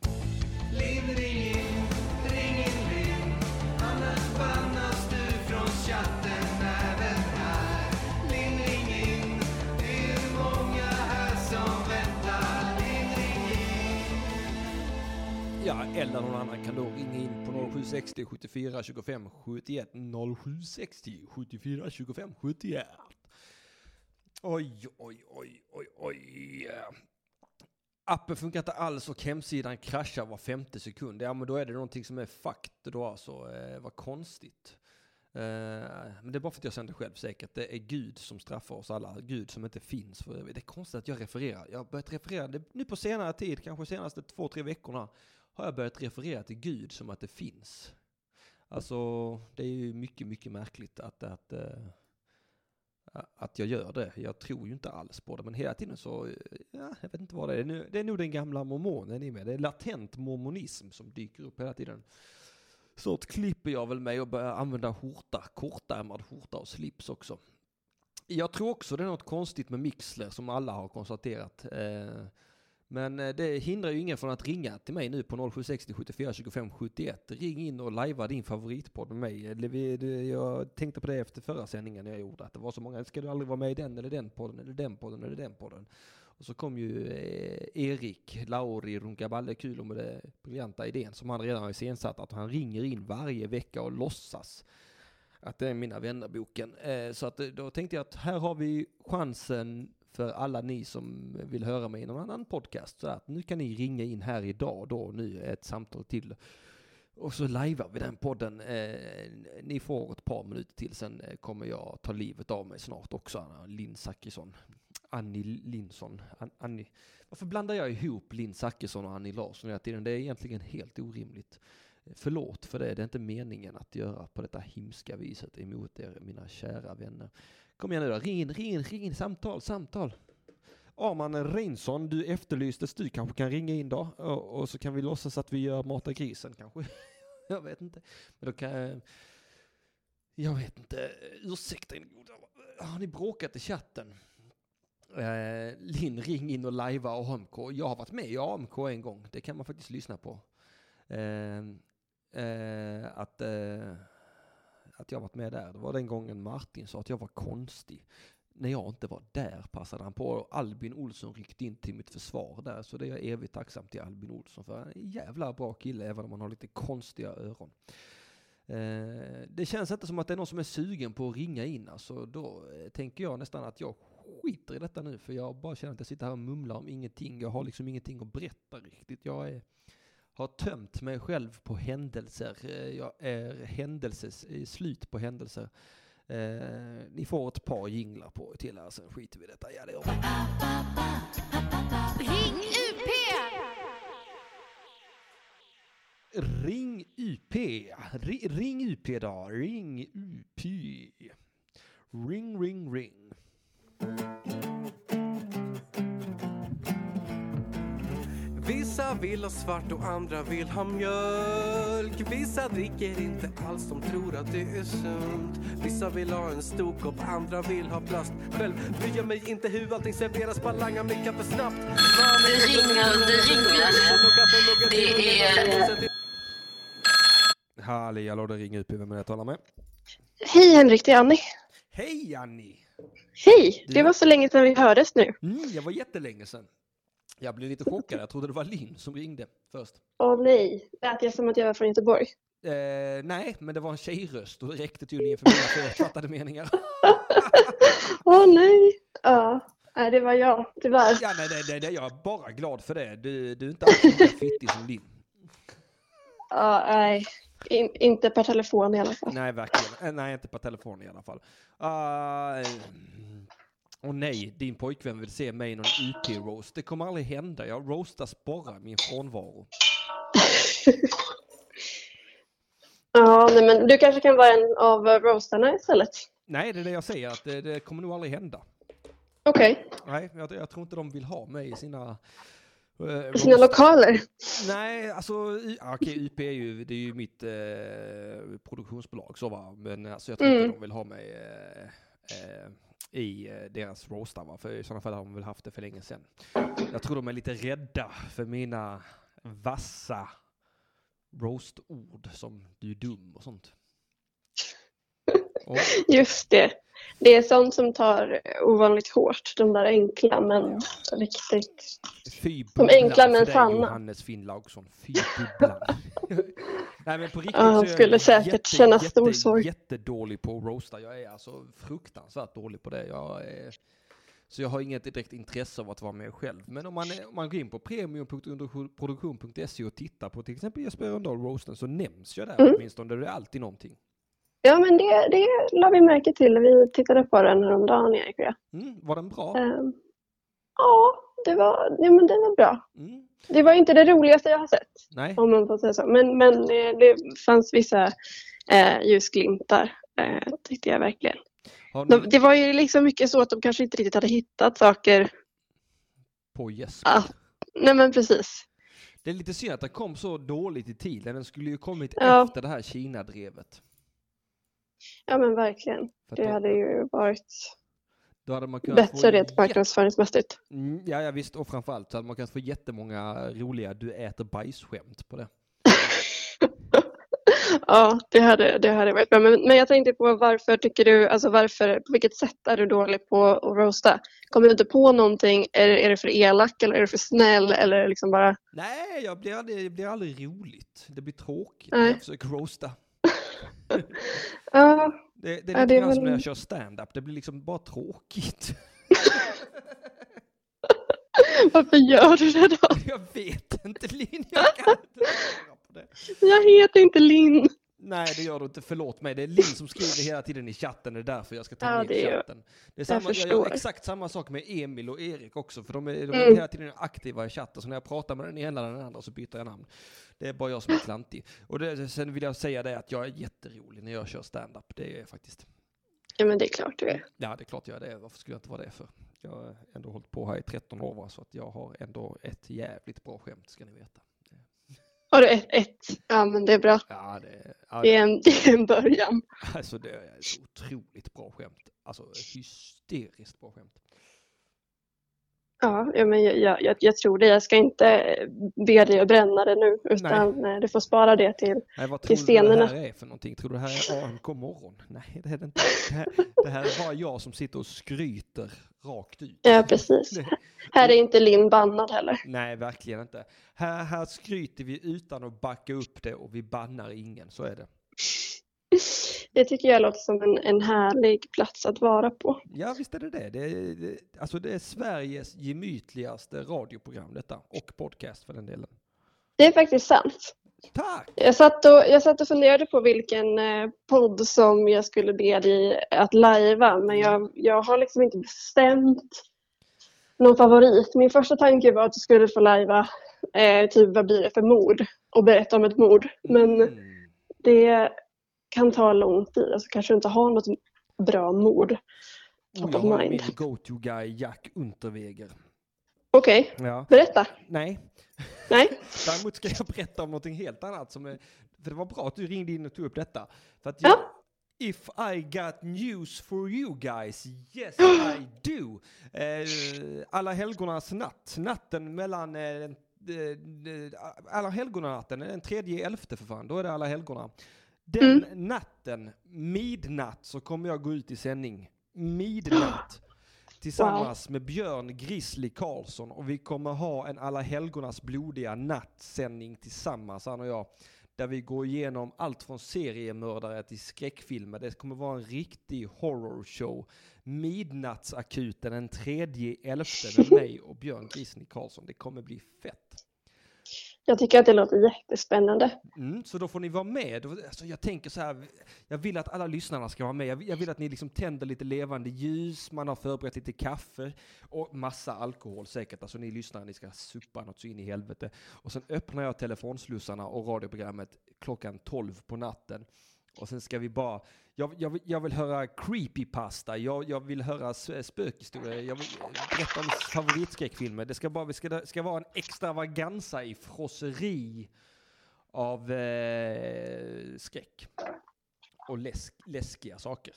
Ja, eller någon annan kan då ringa in på 0760 74 25 71 0760 74 25 71. Oj, oj, oj, oj, oj. Appen funkar inte alls och hemsidan kraschar var femte sekund. Ja, men då är det någonting som är fucked då alltså. Eh, vad konstigt. Eh, men det är bara för att jag sänder själv säkert. Det är Gud som straffar oss alla. Gud som inte finns. För det är konstigt att jag refererar. Jag har börjat referera, det, nu på senare tid, kanske senaste två, tre veckorna, har jag börjat referera till Gud som att det finns. Alltså, det är ju mycket, mycket märkligt att, att, eh, att jag gör det. Jag tror ju inte alls på det, men hela tiden så, ja, jag vet inte vad det är. Nu- Det är nog den gamla mormonen i mig. Det är latent mormonism som dyker upp hela tiden. Snart klipper jag väl mig och börjar använda skjorta, kortärmad skjorta och slips också. Jag tror också det är något konstigt med Mixler som alla har konstaterat. Eh, men eh, det hindrar ju ingen från att ringa till mig nu på 0760 74 25 71. Ring in och lajva din favoritpodd med mig. Eh, jag tänkte på det efter förra sändningen jag gjorde, att det var så många, ska du aldrig vara med i den eller den podden eller den podden eller den podden. Och så kom ju eh, Erik Lauri Runkaballekulo med den briljanta idén som han redan har iscensatt, att han ringer in varje vecka och låtsas att det är Mina vännerboken. Så att då tänkte jag att här har vi chansen för alla ni som vill höra mig i någon annan podcast. Så att nu kan ni ringa in här idag då nu ett samtal till. Och så lajvar vi den podden. Eh, ni får ett par minuter till sen eh, kommer jag ta livet av mig snart också. Linn Zachrisson. Annie Linsson. An- Annie. Varför blandar jag ihop Linn Zachrisson och Annie Larsson hela tiden? Det är egentligen helt orimligt. Förlåt för det, det är inte meningen att göra på detta himska viset emot er, mina kära vänner. Kom igen nu då, ring in, ring in, ring in, samtal, samtal. Arman Reinsson, du efterlystes, du kanske kan ringa in då och, och så kan vi låtsas att vi gör Mata grisen kanske. *laughs* jag vet inte. Men då kan jag... Jag vet inte, ursäkta. Har ni bråkat i chatten? Eh, Linn, ring in och lajva AMK. Jag har varit med i AMK en gång, det kan man faktiskt lyssna på. Eh, eh, att, eh, att jag varit med där. Det var den gången Martin sa att jag var konstig. när jag inte var där passade han på. Och Albin Olsson ryckte in till mitt försvar där. Så det är jag evigt tacksam till Albin Olsson för. Han är en jävla bra kille även om han har lite konstiga öron. Eh, det känns inte som att det är någon som är sugen på att ringa in. Alltså, då eh, tänker jag nästan att jag skiter i detta nu. För jag bara känner att jag sitter här och mumlar om ingenting. Jag har liksom ingenting att berätta riktigt. Jag är, har tömt mig själv på händelser. Eh, Jag är händelses, slut på händelser. Eh, ni får ett par jinglar på till här, sen skiter vi i detta. Ja, det gör vi. Ring UP! Ring UP. Ri- ring UP då. Ring UP. Ring, ring, ring. Vissa vill ha svart och andra vill ha mjölk Vissa dricker inte alls, de tror att det är sunt Vissa vill ha en stor kopp, andra vill ha plast Själv bryr jag mig inte hur allting serveras, bara langar mig kaffe snabbt Det ringer, det ringer. Det är... Halli hallå, det ringer UP. Vem är det jag talar med? Hej Henrik, det är Annie. Hej Annie! Hej! Det var så länge sedan vi hördes nu. Mm, det var jättelänge sedan. Jag blev lite chockad. Jag trodde det var Linn som ringde först. Åh nej, lät jag som att jag var från Göteborg? Eh, nej, men det var en tjejröst och det räckte tydligen för mina förutfattade meningar. *laughs* Åh nej. Ja, nej, det var jag, tyvärr. Ja, nej, det, det, jag är bara glad för det. Du, du är inte alls lika fittig som Linn. Ja, nej. In, inte per telefon i alla fall. Nej, verkligen. Eh, Nej, inte på telefon i alla fall. Uh, och nej, din pojkvän vill se mig i någon UP-roast. Det kommer aldrig hända. Jag roastas bara i min frånvaro. *laughs* Ja, nej, men du kanske kan vara en av roastarna istället? Nej, det är det jag säger, att det, det kommer nog aldrig hända. Okej, Nej, jag, jag tror inte de vill ha mig i sina... eh, i sina lokaler. Nej, alltså ja, okej, UP är ju, det är ju mitt eh, produktionsbolag så va, men alltså jag tror Mm. inte de vill ha mig eh, eh, i eh, deras roastar va, för i sådana fall har de väl haft det för länge sedan. Jag tror de är lite rädda för mina vassa roastord som du är dum och sånt. Och, Just det. Det är sånt som tar ovanligt hårt, de där enkla men riktigt. fy De enkla men sanna. Johannes Finnlaugsson, fy bubblan. *laughs* Nej men på riktigt Ja, han så är jag skulle säkert känna stor sorg. jättedålig på att roasta. Jag är alltså fruktansvärt dålig på det. Jag är, så jag har inget direkt intresse av att vara med själv. Men om man, om man går in på premiumproduktion.se och tittar på till exempel Jesper Rönndahl roasten så nämns jag där Mm. åtminstone. Det är alltid någonting. Ja, men det, det la vi märke till. Vi tittade på den häromdagen, Erik och jag. Mm, var den bra? Ehm, Ja, det var, ja, men den var bra. Mm, Det var inte det roligaste jag har sett, nej. om man får säga så. Men, men eh, det fanns vissa eh, ljusglimtar, eh, tyckte jag verkligen. Ni det var ju liksom mycket så att de kanske inte riktigt hade hittat saker. på Jesper? Ja. Nej, men precis. Det är lite synd att den kom så dåligt i tiden. Den skulle ju kommit Ja. efter det här Kina-drevet. Ja, men verkligen. Det då- hade ju varit bättre rent marknadsföringsmässigt. Mm, ja, ja, visst. Och framförallt så hade man kunnat få jättemånga roliga du äter bajs-skämt på det. *laughs* Ja, det hade, det hade varit bra. Men, men jag tänkte på varför tycker du, alltså varför, på vilket sätt är du dålig på att roasta? Kommer du inte på någonting? Är, är det för elak eller är det för snäll eller liksom bara, Nej, jag blir aldrig, det blir aldrig roligt. Det blir tråkigt Nej. när jag försöker roasta. *laughs* ja, Det, det är Ja, lite grann som när jag kör stand-up. Det blir liksom bara tråkigt. *laughs* varför gör du det då? *laughs* jag vet inte, Linn. Jag kan inte svara på det. Jag heter inte Linn. Nej, det gör du inte. Förlåt mig. Det är Linn som skriver hela tiden i chatten. Det är därför jag ska ta Ja, med chatten. Det är samma, jag, gör förstår. exakt samma sak med Emil och Erik också. För de är, de är Mm. hela tiden aktiva i chatten. Så när jag pratar med den ena eller den andra så byter jag namn. Det är bara jag som är klantig. Och det, sen vill jag säga det att jag är jätterolig när jag kör stand-up. Det är jag faktiskt. Ja, men det är klart du är. Ja, det är klart jag är det. Varför skulle jag inte vara det för? Jag har ändå hållit på här i 13 år så att jag har ändå ett jävligt bra skämt ska ni veta. Har du ett? ett? Ja, men det är bra. Ja, det, ja, Det är en, det är en början. Alltså det är ett otroligt bra skämt. Alltså hysteriskt bra skämt. Ja, ja men jag, jag, jag, jag tror det. Jag ska inte be dig att bränna det nu utan eh, du får spara det till Nej, vad tror till du det scenerna. här är för någonting? Tror du det här är AMK morgon? Nej, det är det inte. Det här, det här är bara jag som sitter och skryter rakt ut. Ja, precis. Det- Här är inte Linn bannad heller. Nej, verkligen inte. Här, här skryter vi utan att backa upp det och vi bannar ingen, så är det. Det tycker jag låter som en, en härlig plats att vara på. Ja, visst är det det. det, är, det alltså det är Sveriges gemytligaste radioprogram detta, och podcast för den delen. Det är faktiskt sant. Tack! Jag satt och, jag satt och funderade på vilken eh, podd som jag skulle be dig att lajva men jag, jag har liksom inte bestämt någon favorit. Min första tanke var att du skulle få lajva eh, typ vad blir det för mord och berätta om ett mord. Men Mm. det kan ta lång tid, alltså kanske du inte har något bra mord. Top jag har mind. min go-to-guy Jack Unterweger. Okej, Ja. berätta. Nej, Nej? *laughs* däremot ska jag berätta om någonting helt annat som är, för det var bra att du ringde in och tog upp detta. För jag, Ja. If I got news for you guys, yes *gasps* I do. Eh, alla helgonas natt, natten mellan eh, eh, eh, alla helgonanatten, den tredje elfte för fan, då är det alla helgona. Den natten, midnatt, så kommer jag gå ut i sändning. Midnatt. *gasps* Tillsammans med Björn Grizzly Karlsson och vi kommer ha en alla helgonas blodiga nattsändning tillsammans, han och jag. Där vi går igenom allt från seriemördare till skräckfilmer. Det kommer vara en riktig horrorshow. Midnattsakuten den tredje elfte med *laughs* mig och Björn Grizzly Karlsson. Det kommer bli fett. Jag tycker att det låter jättespännande. Mm, så då får ni vara med. Alltså jag tänker så här, jag vill att alla lyssnarna ska vara med. Jag vill, jag vill att ni liksom tänder lite levande ljus, man har förberett lite kaffe och massa alkohol säkert. Alltså ni lyssnare, ni ska suppa något så in i helvete. Och sen öppnar jag telefonslussarna och radioprogrammet klockan 12 på natten. Och sen ska vi bara, jag, jag, vill- jag vill höra creepypasta, jag, jag vill höra s- spökhistorier, jag vill berätta om favoritskräckfilmer. Det ska, bara, det ska, ska vara en extravaganza i frosseri av eh, skräck. Och läsk, läskiga saker.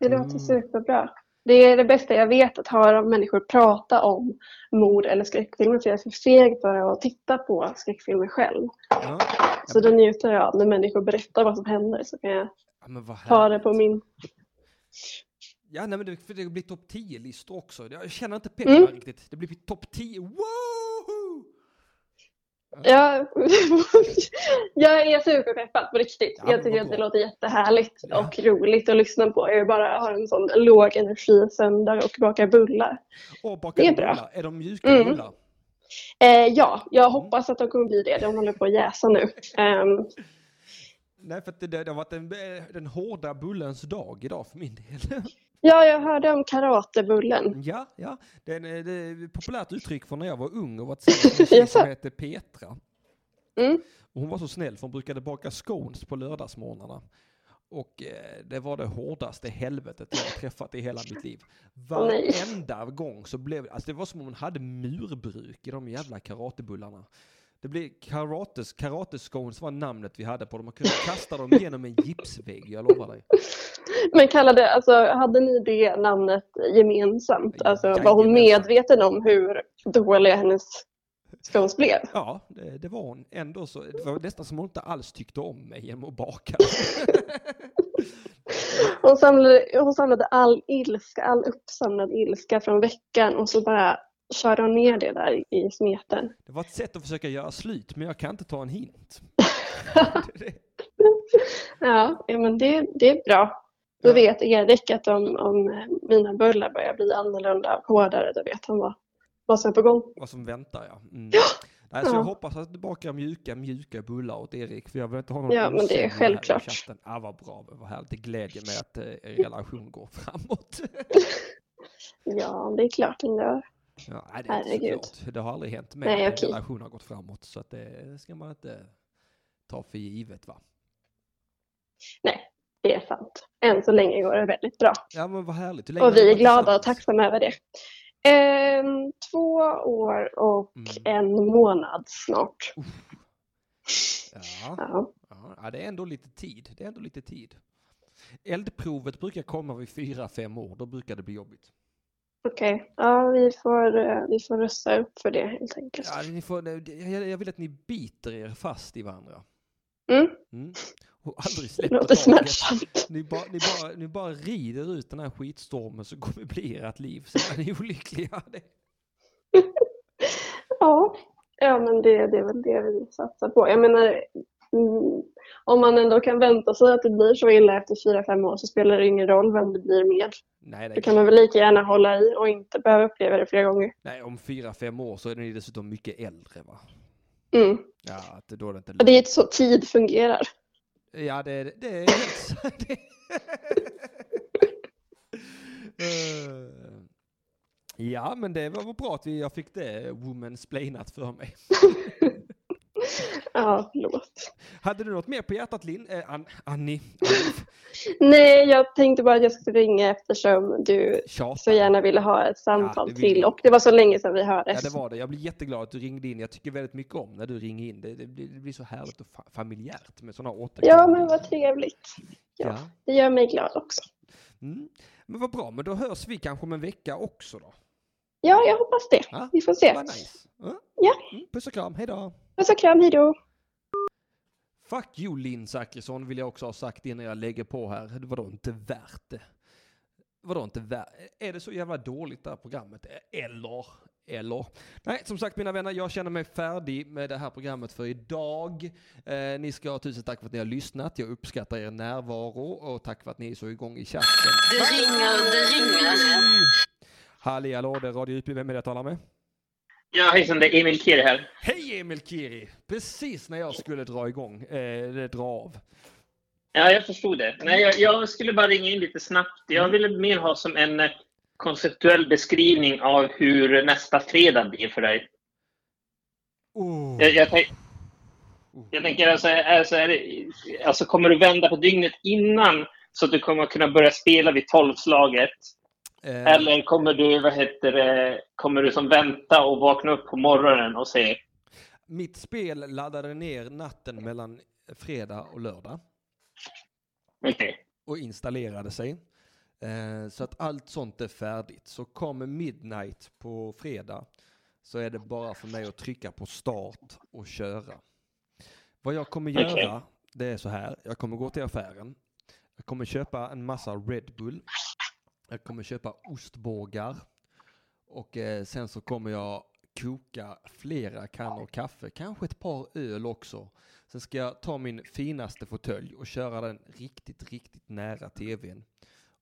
Det Mm. låter superbra. Det är det bästa jag vet, att höra människor prata om mord eller skräckfilmer. För jag är för feg för att titta på skräckfilmer själv. Ja, Så då njuter jag av när människor berättar vad som händer. Så kan jag ja ta det på min... Ja, nej, men det, för det blir topp 10-listor också. Jag känner inte peppen Mm. riktigt. Det blir topp 10. Woho! Ja, *laughs* jag är superpeppad på riktigt. Ja, jag tycker att det låter jättehärligt Ja. och roligt att lyssna på. Jag bara har en sån låg energi söndag och bakar bullar. Och bakar Det är bra. bullar? Är de mjuka Mm. bullar? Eh, ja, jag hoppas att de kommer bli det. De håller på att jäsa nu. Ehm, Nej, för det, det har varit den, den hårda bullens dag idag för min del. *laughs* ja, jag hörde om karatebullen. ja, ja. Det är, en- det är ett populärt uttryck från när jag var ung och var tillsammans *laughs* med som hette Petra. Mm. Och hon var så snäll för hon brukade baka scones på lördagsmorgnarna. Och eh, det var det hårdaste helvetet jag har träffat i hela mitt liv. Varenda gång så blev alltså det var som om hon hade murbruk i de jävla karatebullarna. Det blev karates, karatescones var namnet vi hade på dem. Man kunde kasta dem genom en gipsvägg, jag lovar dig. Men kallade, alltså, hade ni det namnet gemensamt? Alltså, var hon medveten om hur dåliga hennes scones blev? Ja, det, det var hon. Ändå så, det var nästan som hon inte alls tyckte om mig genom att baka. *laughs* Hon samlade, hon samlade all ilska, all uppsamlad ilska från veckan och så bara körde hon ner det där i smeten. Det var ett sätt att försöka göra slut, men jag kan inte ta en hint. *laughs* Ja, ja men det, det är bra. Då vet Erik att om, om mina bullar börjar bli annorlunda och hårdare, då vet han vad, vad som är på gång. vad som väntar, ja. Mm. Nej, så Ja. jag hoppas att du bakar mjuka, mjuka bullar åt Erik, för jag vill inte ha någon Ja, men det är självklart. chatten. Ja, vad bra, vad härligt. Det glädjer mig att eh, er relation går framåt. *laughs* Ja, det är klart den gör. Ja, nej, det är Herregud. inte såklart. Det har aldrig hänt mig Nej, att en okej. relation har gått framåt, så att det ska man inte ta för givet, va? Nej, det är sant. Än så länge går det väldigt bra. Ja, men vad härligt. Och vi är glada och tacksamma över det. Ehm, två år och Mm. en månad snart. Ja. Ja. Ja, ja, det är ändå lite tid. Det är ändå lite tid. Eldprovet brukar komma vid fyra, fem år. Då brukar det bli jobbigt. Okej, ja vi får, eh, vi får rösta upp för det helt enkelt. Ja, ni får, jag, jag vill att ni biter er fast i varandra. Mm. Mm. Och aldrig släpper låter smärtsamt. Ni bara, ni, bara, ni bara rider ut den här skitstormen så kommer bli ert liv. Så är ni olyckliga. *laughs* Ja, ja men det, det är väl det vi satsar på. Jag menar, mm, om man ändå kan vänta sig att det blir så illa efter fyra fem år så spelar det ingen roll vem det blir med. Nej, Det kan man väl lika gärna hålla i och inte behöva uppleva det flera gånger. nej, om fyra, fem år så är ni dessutom mycket äldre va? Mm. Ja, det då är det inte det är inte så tid fungerar. Ja, det, det är helt. Det- Eh, Ja, men det var bra att jag fick det womansplainat för mig. *laughs* *laughs* Ja, förlåt. Hade du något mer på hjärtat Linn? Eh, An Annie? *laughs* Nej, jag tänkte bara att jag skulle ringa eftersom du Tjata. så gärna ville ha ett samtal vill till. Och det var så länge sedan vi hördes. Ja, det var det. Jag blir jätteglad att du ringde in. Jag tycker väldigt mycket om när du ringer in. Det, det, blir, det blir så härligt och fa familjärt med sådana återkommande. Ja, men vad trevligt. Ja, Ja. det gör mig glad också. Mm. Men vad bra, men då hörs vi kanske om en vecka också då. Ja, jag hoppas det. Ja, Vi får se. Nice. Ja. Ja. Mm. Puss och kram, hej då. Puss och kram, hejdå. Fuck you Linn Zachrisson vill jag också ha sagt innan jag lägger på här. Det var då inte värt det. Vadå inte värt? Är det så jävla dåligt det här programmet? Eller? Eller? Nej, som sagt mina vänner, jag känner mig färdig med det här programmet för idag. Eh, ni ska ha tusen tack för att ni har lyssnat. Jag uppskattar er närvaro och tack för att ni är så igång i chatten. Det ringer, det ringer. Halli hallå, det är Radio UP. Vem är det jag talar med? Ja, hejsan, det är Emil Kiri här. Hej Emil Kiri! Precis när jag skulle dra igång, eh, eller dra av. Ja, jag förstod det. Nej, jag, jag skulle bara ringa in lite snabbt. Jag ville mer ha som en eh, konceptuell beskrivning av hur nästa fredag blir för dig. Oh. Jag, jag, tänk, jag tänker alltså, alltså, det, alltså, kommer du vända på dygnet innan så att du kommer kunna börja spela vid tolvslaget? Eh, Eller kommer du, vad heter det, kommer du som vänta och vakna upp på morgonen och se Mitt spel laddade ner natten mellan fredag och lördag. Okej. Och installerade sig. Eh, så att allt sånt är färdigt. Så kommer midnight på fredag så är det bara för mig att trycka på start och köra. Vad jag kommer göra, det är så här. Jag kommer gå till affären. Jag kommer köpa en massa Red Bull. Jag kommer köpa ostbågar. Och eh, sen så kommer jag koka flera kannor kaffe, kanske ett par öl också. Sen ska jag ta min finaste fåtölj och köra den riktigt, riktigt nära tvn.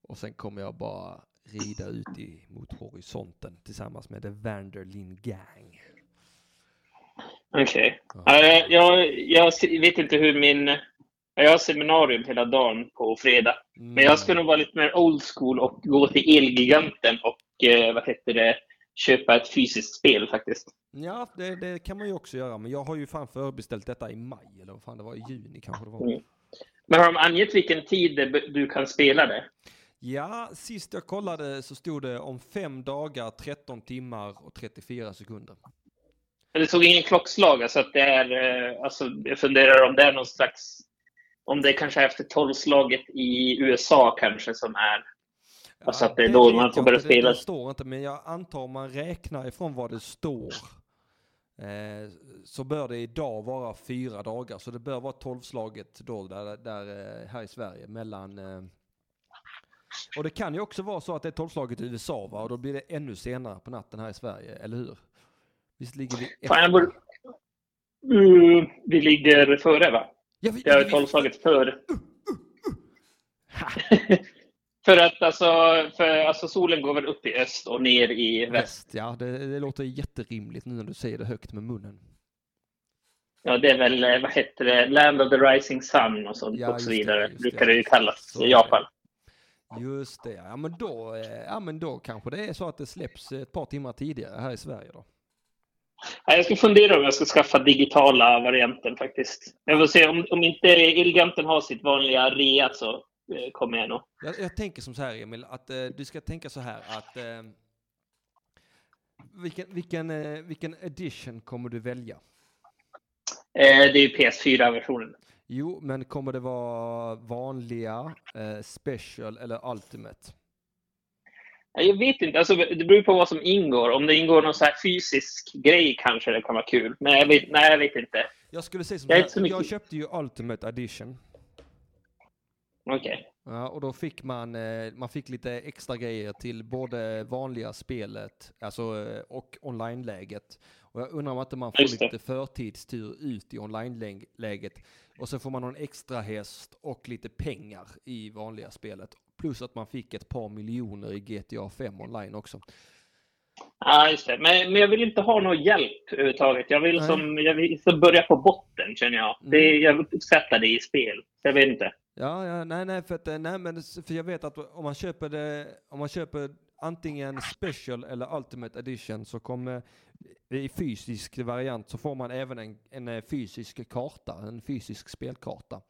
Och sen kommer jag bara rida ut i, mot horisonten tillsammans med The Vanderlin Gang. Okej. Eh, jag, jag vet inte hur min... Jag har seminarium hela dagen på fredag. Men jag ska nog vara lite mer old school och gå till Elgiganten och eh, vad heter det, köpa ett fysiskt spel faktiskt. Ja, det, det kan man ju också göra, men jag har ju fan förbeställt detta i maj, eller vad fan det var, i juni kanske det var. Mm. Men har de angett vilken tid du kan spela det? Ja, sist jag kollade så stod det om fem dagar, 13 timmar och 34 sekunder. Men Det såg ingen klockslag, alltså att det är... eh, Alltså, jag funderar om det är någon slags... Om det kanske är efter tolvslaget i USA kanske som är... Alltså att det är då man får börja inte, det- spela. Det står inte, men jag antar om man räknar ifrån vad det står. Eh, så bör det idag vara fyra dagar, så det bör vara tolvslaget då där, där eh, här i Sverige mellan eh, och det kan ju också vara så att det är tolvslaget i USA va? Och då blir det ännu senare på natten här i Sverige, eller hur? Visst ligger vi Fan, jag borde... Mm, vi ligger före, va? Ja, vi- Jag har tolvslaget före. *laughs* för att alltså, för, alltså solen går väl upp i öst och ner i väst. Väst, ja det, det låter jätterimligt nu när du säger det högt med munnen. Ja, det är väl, eh, vad heter det, Land of the Rising Sun och sånt Ja, och så det, vidare. just brukar det. det ju kallas i Japan. Just det, ja men då, eh, ja men då kanske det är så att det släpps ett par timmar tidigare här i Sverige då. Ja, jag ska fundera om jag ska skaffa digitala varianten faktiskt. Jag får se om, om inte Elgiganten har sitt vanliga rea så eh, kommer jag nog. Jag, jag tänker som så här Emil, att eh, du ska tänka så här att eh, vilken, vilken, eh, vilken edition kommer du välja? Eh, det är ju PS4-versionen. Jo, men kommer det vara vanliga, eh, special eller ultimate? Jag vet inte, alltså, det beror på vad som ingår. Om det ingår någon så här fysisk grej kanske det kan vara kul. Men jag vet, nej, jag vet inte. Jag skulle säga som Jag så mycket- jag köpte ju Ultimate Edition. Okej. Ja, och då fick man, eh, man fick lite extra grejer till både vanliga spelet, alltså eh, och online-läget. Och jag undrar om inte man får lite förtidstur ut i online-läget. Och så får man någon extra häst och lite pengar i vanliga spelet. Plus att man fick ett par miljoner i GTA 5 online också. Ja, just det. Men, men jag vill inte ha någon hjälp överhuvudtaget. Jag vill, Nej. som, jag vill så börja på botten, känner jag. Det, jag vill sätta det i spel. Jag vet inte. Ja, ja, nej, nej, för, att, eh, nej, men för jag vet att om man köper det, om man köper antingen special eller ultimate edition så kommer i fysisk variant så får man även en, en eh, fysisk karta, en fysisk spelkarta.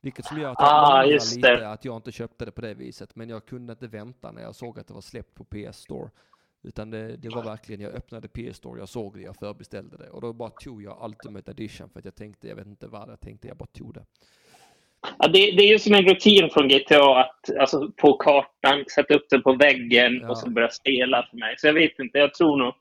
Vilket som gör att jag Ah, lite det. att jag inte köpte det på det viset. Men jag kunde inte vänta när jag såg att det var släppt på PS Store. Utan det, det var verkligen, jag öppnade PS Store, jag såg det, jag förbeställde det. Och då bara tog jag Ultimate Edition för att jag tänkte, jag vet inte vad jag tänkte, jag bara tog det. Ja, det, det är ju som en rutin från GTA att alltså, på kartan sätta upp den på väggen Ja. och så börja spela för mig. Så jag vet inte, jag tror nog...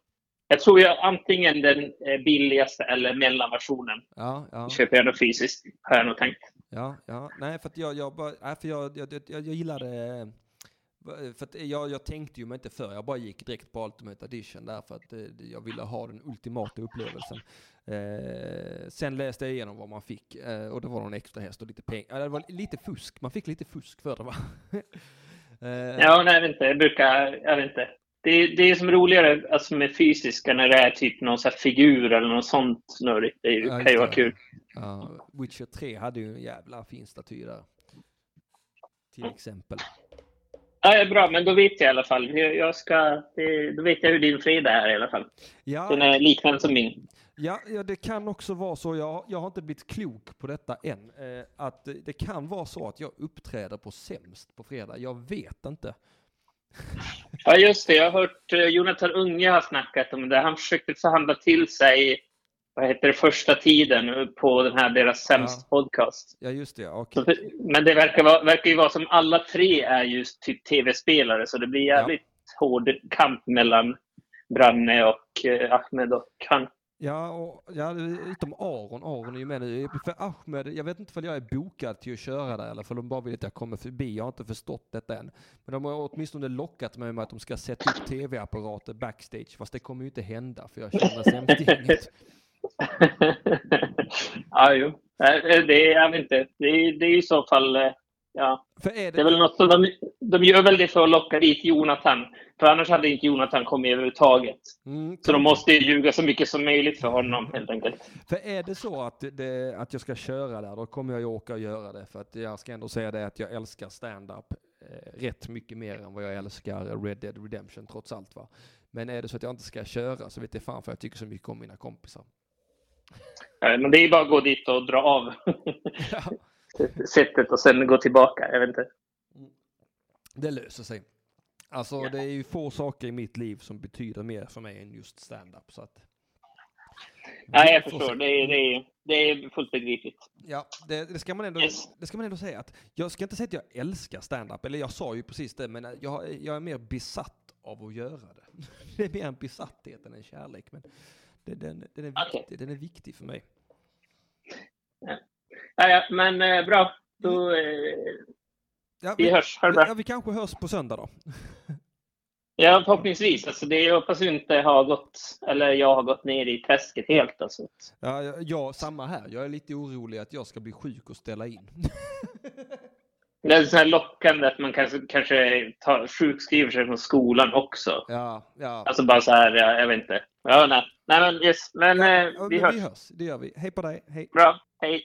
Jag tror jag antingen den eh, billigaste eller mellanversionen Ja, ja. köper jag då fysiskt, har jag nog tänkt. Ja, ja, nej för att jag, jag bara, nej, för jag, jag, jag, jag gillade, eh, för att jag, jag tänkte ju mig inte för, jag bara gick direkt på Ultimate Edition där för att eh, jag ville ha den ultimata upplevelsen. Eh, sen läste jag igenom vad man fick eh, och det var någon extra häst och lite pengar, det var lite fusk, man fick lite fusk för det va? *laughs* eh, Ja, nej, jag vet inte. Jag brukar... Jag vet inte. Det, är- det är som roligare alltså, med fysiska när det är typ någon så här figur eller något sånt snurrigt. Det Ja, kan ju vara kul. Ja, Witcher 3 hade ju en jävla fin staty där. Till exempel. Ja, bra, men då vet jag i alla fall. Jag, ska, då vet jag hur din fredag är i alla fall. Ja, Den är liknande som min. Ja, ja, det kan också vara så, jag, jag har inte blivit klok på detta än, eh, att det- det kan vara så att jag uppträder på sämst på fredag. Jag vet inte. Ja, just det. Jag har hört eh, Jonathan Unge har snackat om det. Han försökte förhandla till sig vad heter det, första tiden på den här deras sämst podcast. Ja, just det, ja. Så, men det verkar, vara, verkar ju vara som alla tre är just typ tv-spelare, så det blir jävligt hård kamp mellan Branne och eh, Ahmed och han. Ja, och, ja, utom Aron. Aron är ju med nu. För Ahmed, jag vet inte om jag är bokad till att köra där eller för de bara vill att jag kommer förbi. Jag har inte förstått detta än. Men de har åtminstone lockat mig med att de ska sätta upp tv-apparater backstage. Fast det kommer ju inte hända för jag känner sämst gänget. *laughs* ja, jo. Det är, jag vet inte. Det är, det är i så fall, eh, ja. Är Det är väl något som de, de gör väl det för att locka dit Jonathan. För annars hade inte Jonathan kommit överhuvudtaget. Mm, Så de måste ju ljuga så mycket som möjligt för honom helt enkelt. För är det så att, det, att jag ska köra där, då kommer jag ju åka och göra det. För att jag ska ändå säga det att jag älskar stand-up eh, rätt mycket mer än vad jag älskar Red Dead Redemption trots allt va. Men är det så att jag inte ska köra så vet jag fan för jag tycker så mycket om mina kompisar. Men det är ju bara att gå dit och dra av *laughs* sättet och sen gå tillbaka. Jag vet inte. Det löser sig. Alltså det är ju få saker i mitt liv som betyder mer för mig än just stand-up. Så att... Nej, jag får förstår. Det är, det, är, det är fullt begripligt. Ja, det, det, ska man ändå, det ska man ändå säga att jag ska inte säga att jag älskar stand-up, eller jag sa ju precis det, men jag, jag är mer besatt av att göra det. *laughs* Det är mer en besatthet än en kärlek, men det, den, den, är viktig, den är viktig för mig. Ja, ja, men eh, bra. Då, eh, Ja, vi hörs. Ha det bra. Ja, vi kanske hörs på söndag då. *laughs* Ja, förhoppningsvis. Alltså, det, jag hoppas inte har gått, eller jag har gått ner i träsket helt. Alltså. Ja, ja, ja, samma här. Jag är lite orolig att jag ska bli sjuk och ställa in. Det är så här lockande att man kanske, kanske tar, sjukskriver sig från skolan också. Ja, ja. Alltså bara så här, ja, jag vet inte. Ja, nej. nej men yes, men eh, Ja, vi men hörs. vi hörs, det gör vi. Hej på dig, hej. Bra, hej.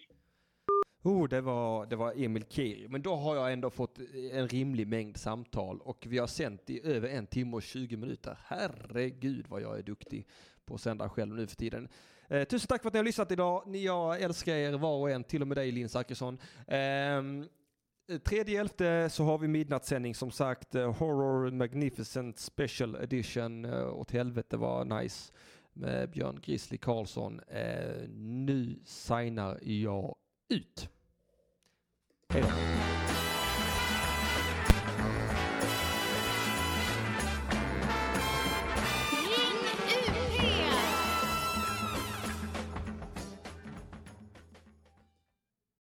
Oh, det var, det var Emil Kiri. Men då har jag ändå fått en rimlig mängd samtal och vi har sänt i över en timme och 20 minuter. Herregud vad jag är duktig på att sända själv nu för tiden. Eh, tusen tack för att ni har lyssnat idag. Ni, jag älskar er var och en, till och med dig Linn Zachrisson. Ehm, Tredje elfte så har vi midnattssändning som sagt. Eh, Horror Magnificent Special Edition. Eh, åt helvete var nice. Med Björn Grizzly Karlsson. Eh, nu signar jag ut. Hej då.